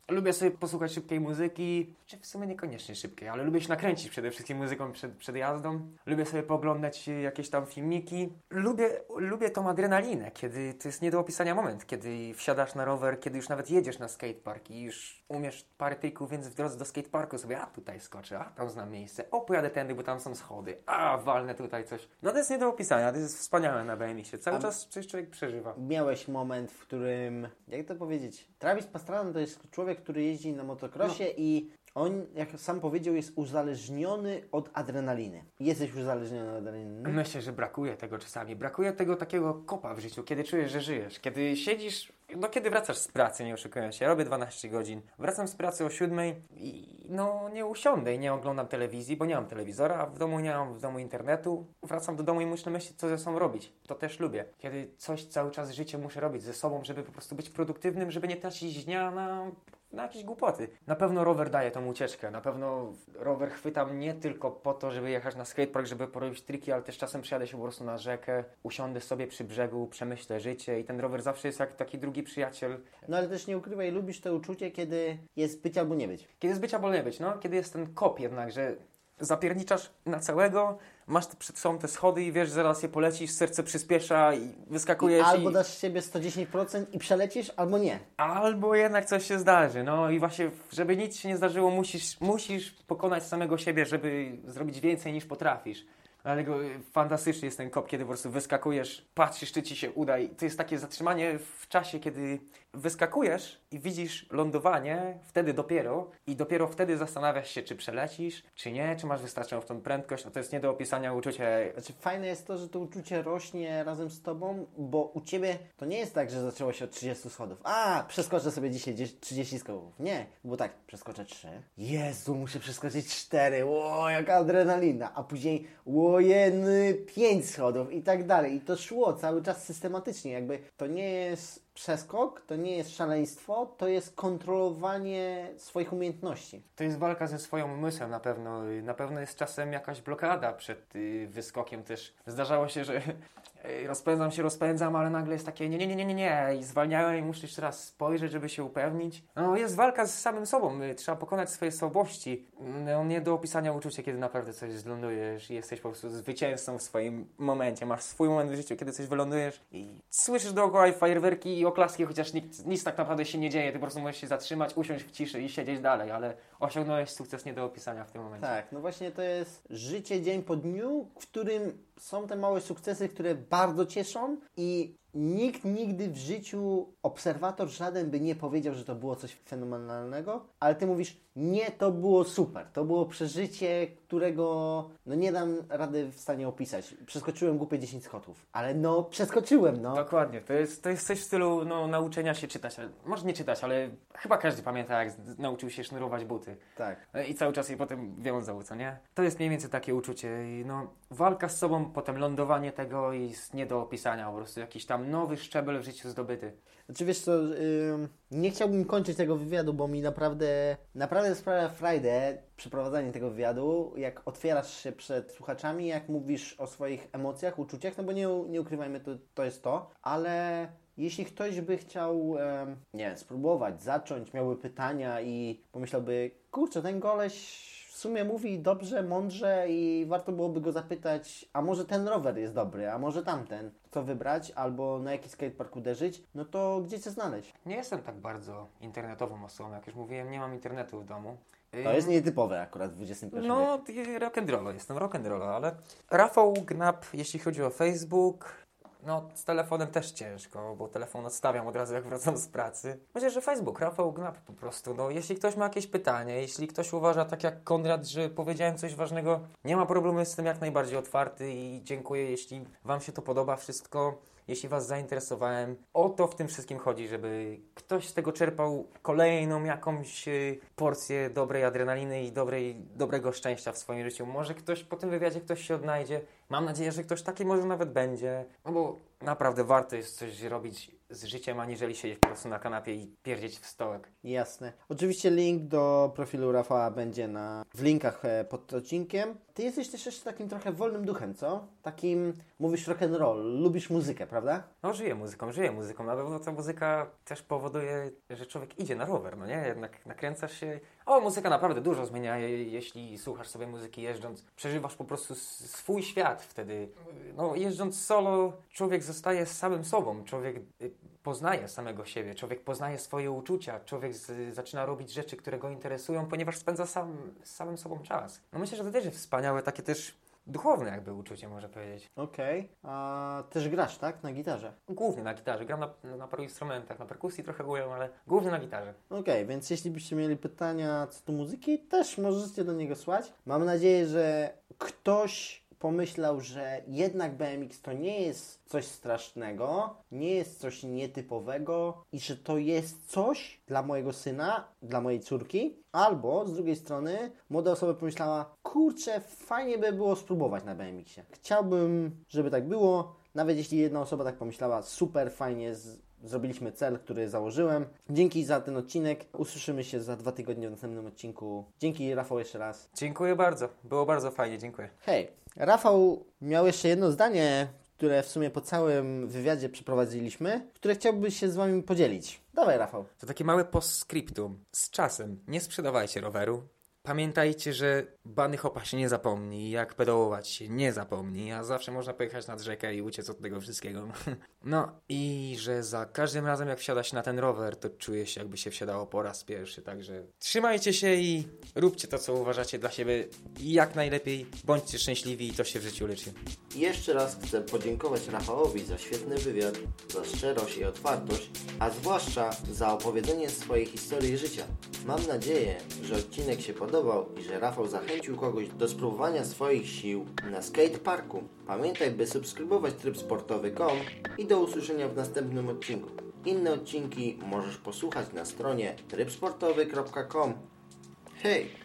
Lubię sobie posłuchać szybkiej muzyki, czy w sumie niekoniecznie szybkiej, ale lubię się nakręcić przede wszystkim muzyką przed, przed jazdą. Lubię sobie pooglądać y, jakieś tam filmiki. Lubię, lubię tą adrenalinę, kiedy to jest nie do opisania moment, kiedy wsiadasz na rower, kiedy już nawet jedziesz na skatepark i już umiesz parę trików, więc w drodze do skateparku sobie, a tutaj skoczę, a tam znam miejsce, o pojadę tędy, bo tam są schody, a walnę tutaj coś. No to jest nie do opisania, to jest wspaniałe na BMX-ie. Cały A- czas coś człowiek przeżywa. Miałeś moment, w którym, jak to powiedzieć, Travis Pastrana to jest człowiek, który jeździ na motocrossie i on, jak sam powiedział, jest uzależniony od adrenaliny. Jesteś uzależniony od adrenaliny? Myślę, że brakuje tego czasami. Brakuje tego takiego kopa w życiu, kiedy czujesz, że żyjesz. Kiedy siedzisz, no kiedy wracasz z pracy, nie oszukuję się, robię 12 godzin, wracam z pracy o 7 i no nie usiądę i nie oglądam telewizji, bo nie mam telewizora, a w domu nie mam w domu internetu. Wracam do domu i muszę myśleć, co ze sobą robić. To też lubię. Kiedy coś cały czas życie muszę robić ze sobą, żeby po prostu być produktywnym, żeby nie tracić dnia na na jakieś głupoty. Na pewno rower daje tą ucieczkę. Na pewno rower chwytam nie tylko po to, żeby jechać na skatepark, żeby porobić triki, ale też czasem przyjadę się po prostu na rzekę, usiądę sobie przy brzegu, przemyślę życie i ten rower zawsze jest jak taki drugi przyjaciel. No ale też nie ukrywaj, lubisz to uczucie, kiedy jest być albo nie być. Kiedy jest być albo nie być, no? Kiedy jest ten kop jednak, że zapierniczasz na całego, masz te przed sobą te schody i wiesz, że zaraz je polecisz, serce przyspiesza i I wyskakujesz albo i... dasz siebie 110% i przelecisz, albo nie. Albo jednak coś się zdarzy. No i właśnie, żeby nic się nie zdarzyło, musisz, musisz pokonać samego siebie, żeby zrobić więcej niż potrafisz. Ale fantastyczny jest ten kop, kiedy po prostu wyskakujesz, patrzysz, czy ci się uda. I to jest takie zatrzymanie w czasie, kiedy wyskakujesz i widzisz lądowanie, wtedy dopiero. I dopiero wtedy zastanawiasz się, czy przelecisz, czy nie, czy masz wystarczającą prędkość. No to jest nie do opisania uczucie. Znaczy fajne jest to, że to uczucie rośnie razem z Tobą, bo u Ciebie to nie jest tak, że zaczęło się od 30 schodów. A, przeskoczę sobie dzisiaj 10 30 schodów. Nie, było tak, przeskoczę 3. Jezu, muszę przeskoczyć 4. Ło, jaka adrenalina. A później, łojeny 5 schodów i tak dalej. I to szło cały czas systematycznie. Jakby to nie jest przeskok, to nie jest szaleństwo, to jest kontrolowanie swoich umiejętności. To jest walka ze swoim umysłem na pewno. Na pewno jest czasem jakaś blokada przed y, wyskokiem też. Zdarzało się, że rozpędzam się, rozpędzam, ale nagle jest takie nie, nie, nie, nie, nie, nie i zwalniałem i muszę jeszcze raz spojrzeć, żeby się upewnić. No jest walka z samym sobą, y, trzeba pokonać swoje słabości. No nie do opisania uczucie, kiedy naprawdę coś zlądujesz i jesteś po prostu zwycięzcą w swoim momencie. Masz swój moment w życiu, kiedy coś wylądujesz i słyszysz dookoła i fajerwerki i oklaski, chociaż nic, nic tak naprawdę się nie dzieje. Ty po prostu możesz się zatrzymać, usiąść w ciszy i siedzieć dalej, ale osiągnąłeś sukces nie do opisania w tym momencie. Tak, no właśnie to jest życie dzień po dniu, w którym są te małe sukcesy, które bardzo cieszą i nikt nigdy w życiu, obserwator żaden by nie powiedział, że to było coś fenomenalnego, ale ty mówisz, nie, to było super. To było przeżycie, którego no nie dam rady w stanie opisać. Przeskoczyłem głupie 10 schodów, ale no przeskoczyłem, no. Dokładnie, to jest, to jest coś w stylu no, nauczenia się czytać. Może nie czytać, ale chyba każdy pamięta, jak nauczył się sznurować buty. Tak. I cały czas je potem wiązał, co nie? To jest mniej więcej takie uczucie. I no, walka z sobą, potem lądowanie tego jest nie do opisania. Po prostu jakiś tam nowy szczebel w życiu zdobyty. Znaczy wiesz co, ym, nie chciałbym kończyć tego wywiadu, bo mi naprawdę, naprawdę sprawia frajdę przeprowadzanie tego wywiadu, jak otwierasz się przed słuchaczami, jak mówisz o swoich emocjach, uczuciach, no bo nie, nie ukrywajmy, to, to jest to, ale jeśli ktoś by chciał, nie spróbować, zacząć, miałby pytania i pomyślałby, kurczę, ten goleś sumie mówi dobrze, mądrze i warto byłoby go zapytać, a może ten rower jest dobry, a może tamten, co wybrać, albo na jaki skatepark uderzyć, no to gdzie cię znaleźć? Nie jestem tak bardzo internetową osobą. Jak już mówiłem, nie mam internetu w domu. To jest nietypowe akurat w XXI wieku. No, ty- rock and roll, jestem rock and roll, ale Rafał Gnap, jeśli chodzi o Facebook, no z telefonem też ciężko, bo telefon odstawiam od razu jak wracam z pracy. Myślę, że Facebook, Rafał Gnap po prostu, no jeśli ktoś ma jakieś pytanie, jeśli ktoś uważa tak jak Konrad, że powiedziałem coś ważnego, nie ma problemu, jestem jak najbardziej otwarty i dziękuję, jeśli Wam się to podoba wszystko. Jeśli Was zainteresowałem, o to w tym wszystkim chodzi, żeby ktoś z tego czerpał kolejną jakąś y, porcję dobrej adrenaliny i dobrej, dobrego szczęścia w swoim życiu. Może ktoś po tym wywiadzie ktoś się odnajdzie. Mam nadzieję, że ktoś taki może nawet będzie. No bo naprawdę warto jest coś robić z życiem, aniżeli siedzieć po prostu na kanapie i pierdzieć w stołek. Jasne. Oczywiście link do profilu Rafała będzie na, w linkach e, pod odcinkiem. Ty jesteś też jeszcze takim trochę wolnym duchem, co? Takim, mówisz rock and roll, lubisz muzykę, prawda? No żyję muzyką, żyję muzyką. Na pewno ta muzyka też powoduje, że człowiek idzie na rower, no nie? Jednak nakręcasz się. O, muzyka naprawdę dużo zmienia, je- jeśli słuchasz sobie muzyki jeżdżąc. Przeżywasz po prostu swój świat wtedy. No jeżdżąc solo, człowiek zostaje z samym sobą. Człowiek y, poznaje samego siebie, człowiek poznaje swoje uczucia, człowiek z, zaczyna robić rzeczy, które go interesują, ponieważ spędza sam, samym sobą czas. No myślę, że to też jest wspaniałe, takie też duchowne jakby uczucie, można powiedzieć. Okej. A też grasz, tak? Na gitarze. Głównie na gitarze. Gram na, na paru instrumentach, na perkusji trochę byłem, ale głównie na gitarze. Okej, więc jeśli byście mieli pytania co do muzyki, też możecie do niego słać. Mam nadzieję, że ktoś pomyślał, że jednak BMX to nie jest coś strasznego, nie jest coś nietypowego i że to jest coś dla mojego syna, dla mojej córki, albo z drugiej strony młoda osoba pomyślała, kurczę, fajnie by było spróbować na BMX-ie. Chciałbym, żeby tak było, nawet jeśli jedna osoba tak pomyślała, super, fajnie, zrobiliśmy cel, który założyłem. Dzięki za ten odcinek. Usłyszymy się za dwa tygodnie w następnym odcinku. Dzięki Rafał jeszcze raz. Dziękuję bardzo. Było bardzo fajnie, dziękuję. Hej, Rafał miał jeszcze jedno zdanie, które w sumie po całym wywiadzie przeprowadziliśmy, które chciałby się z Wami podzielić. Dawaj Rafał. To takie małe postscriptum. Z czasem nie sprzedawajcie roweru. Pamiętajcie, że bany chopa się nie zapomni, jak pedałować się nie zapomni, a zawsze można pojechać nad rzekę i uciec od tego wszystkiego. No i że za każdym razem jak wsiada się na ten rower, to czuje się jakby się wsiadało po raz pierwszy, także trzymajcie się i róbcie to, co uważacie dla siebie jak najlepiej, bądźcie szczęśliwi i to się w życiu liczy. I jeszcze raz chcę podziękować Rafałowi za świetny wywiad, za szczerość i otwartość, a zwłaszcza za opowiedzenie swojej historii życia. Mam nadzieję, że odcinek się i że Rafał zachęcił kogoś do spróbowania swoich sił na skateparku. Pamiętaj, by subskrybować tryb sportowy.com i do usłyszenia w następnym odcinku. Inne odcinki możesz posłuchać na stronie trybsportowy.com. Hej!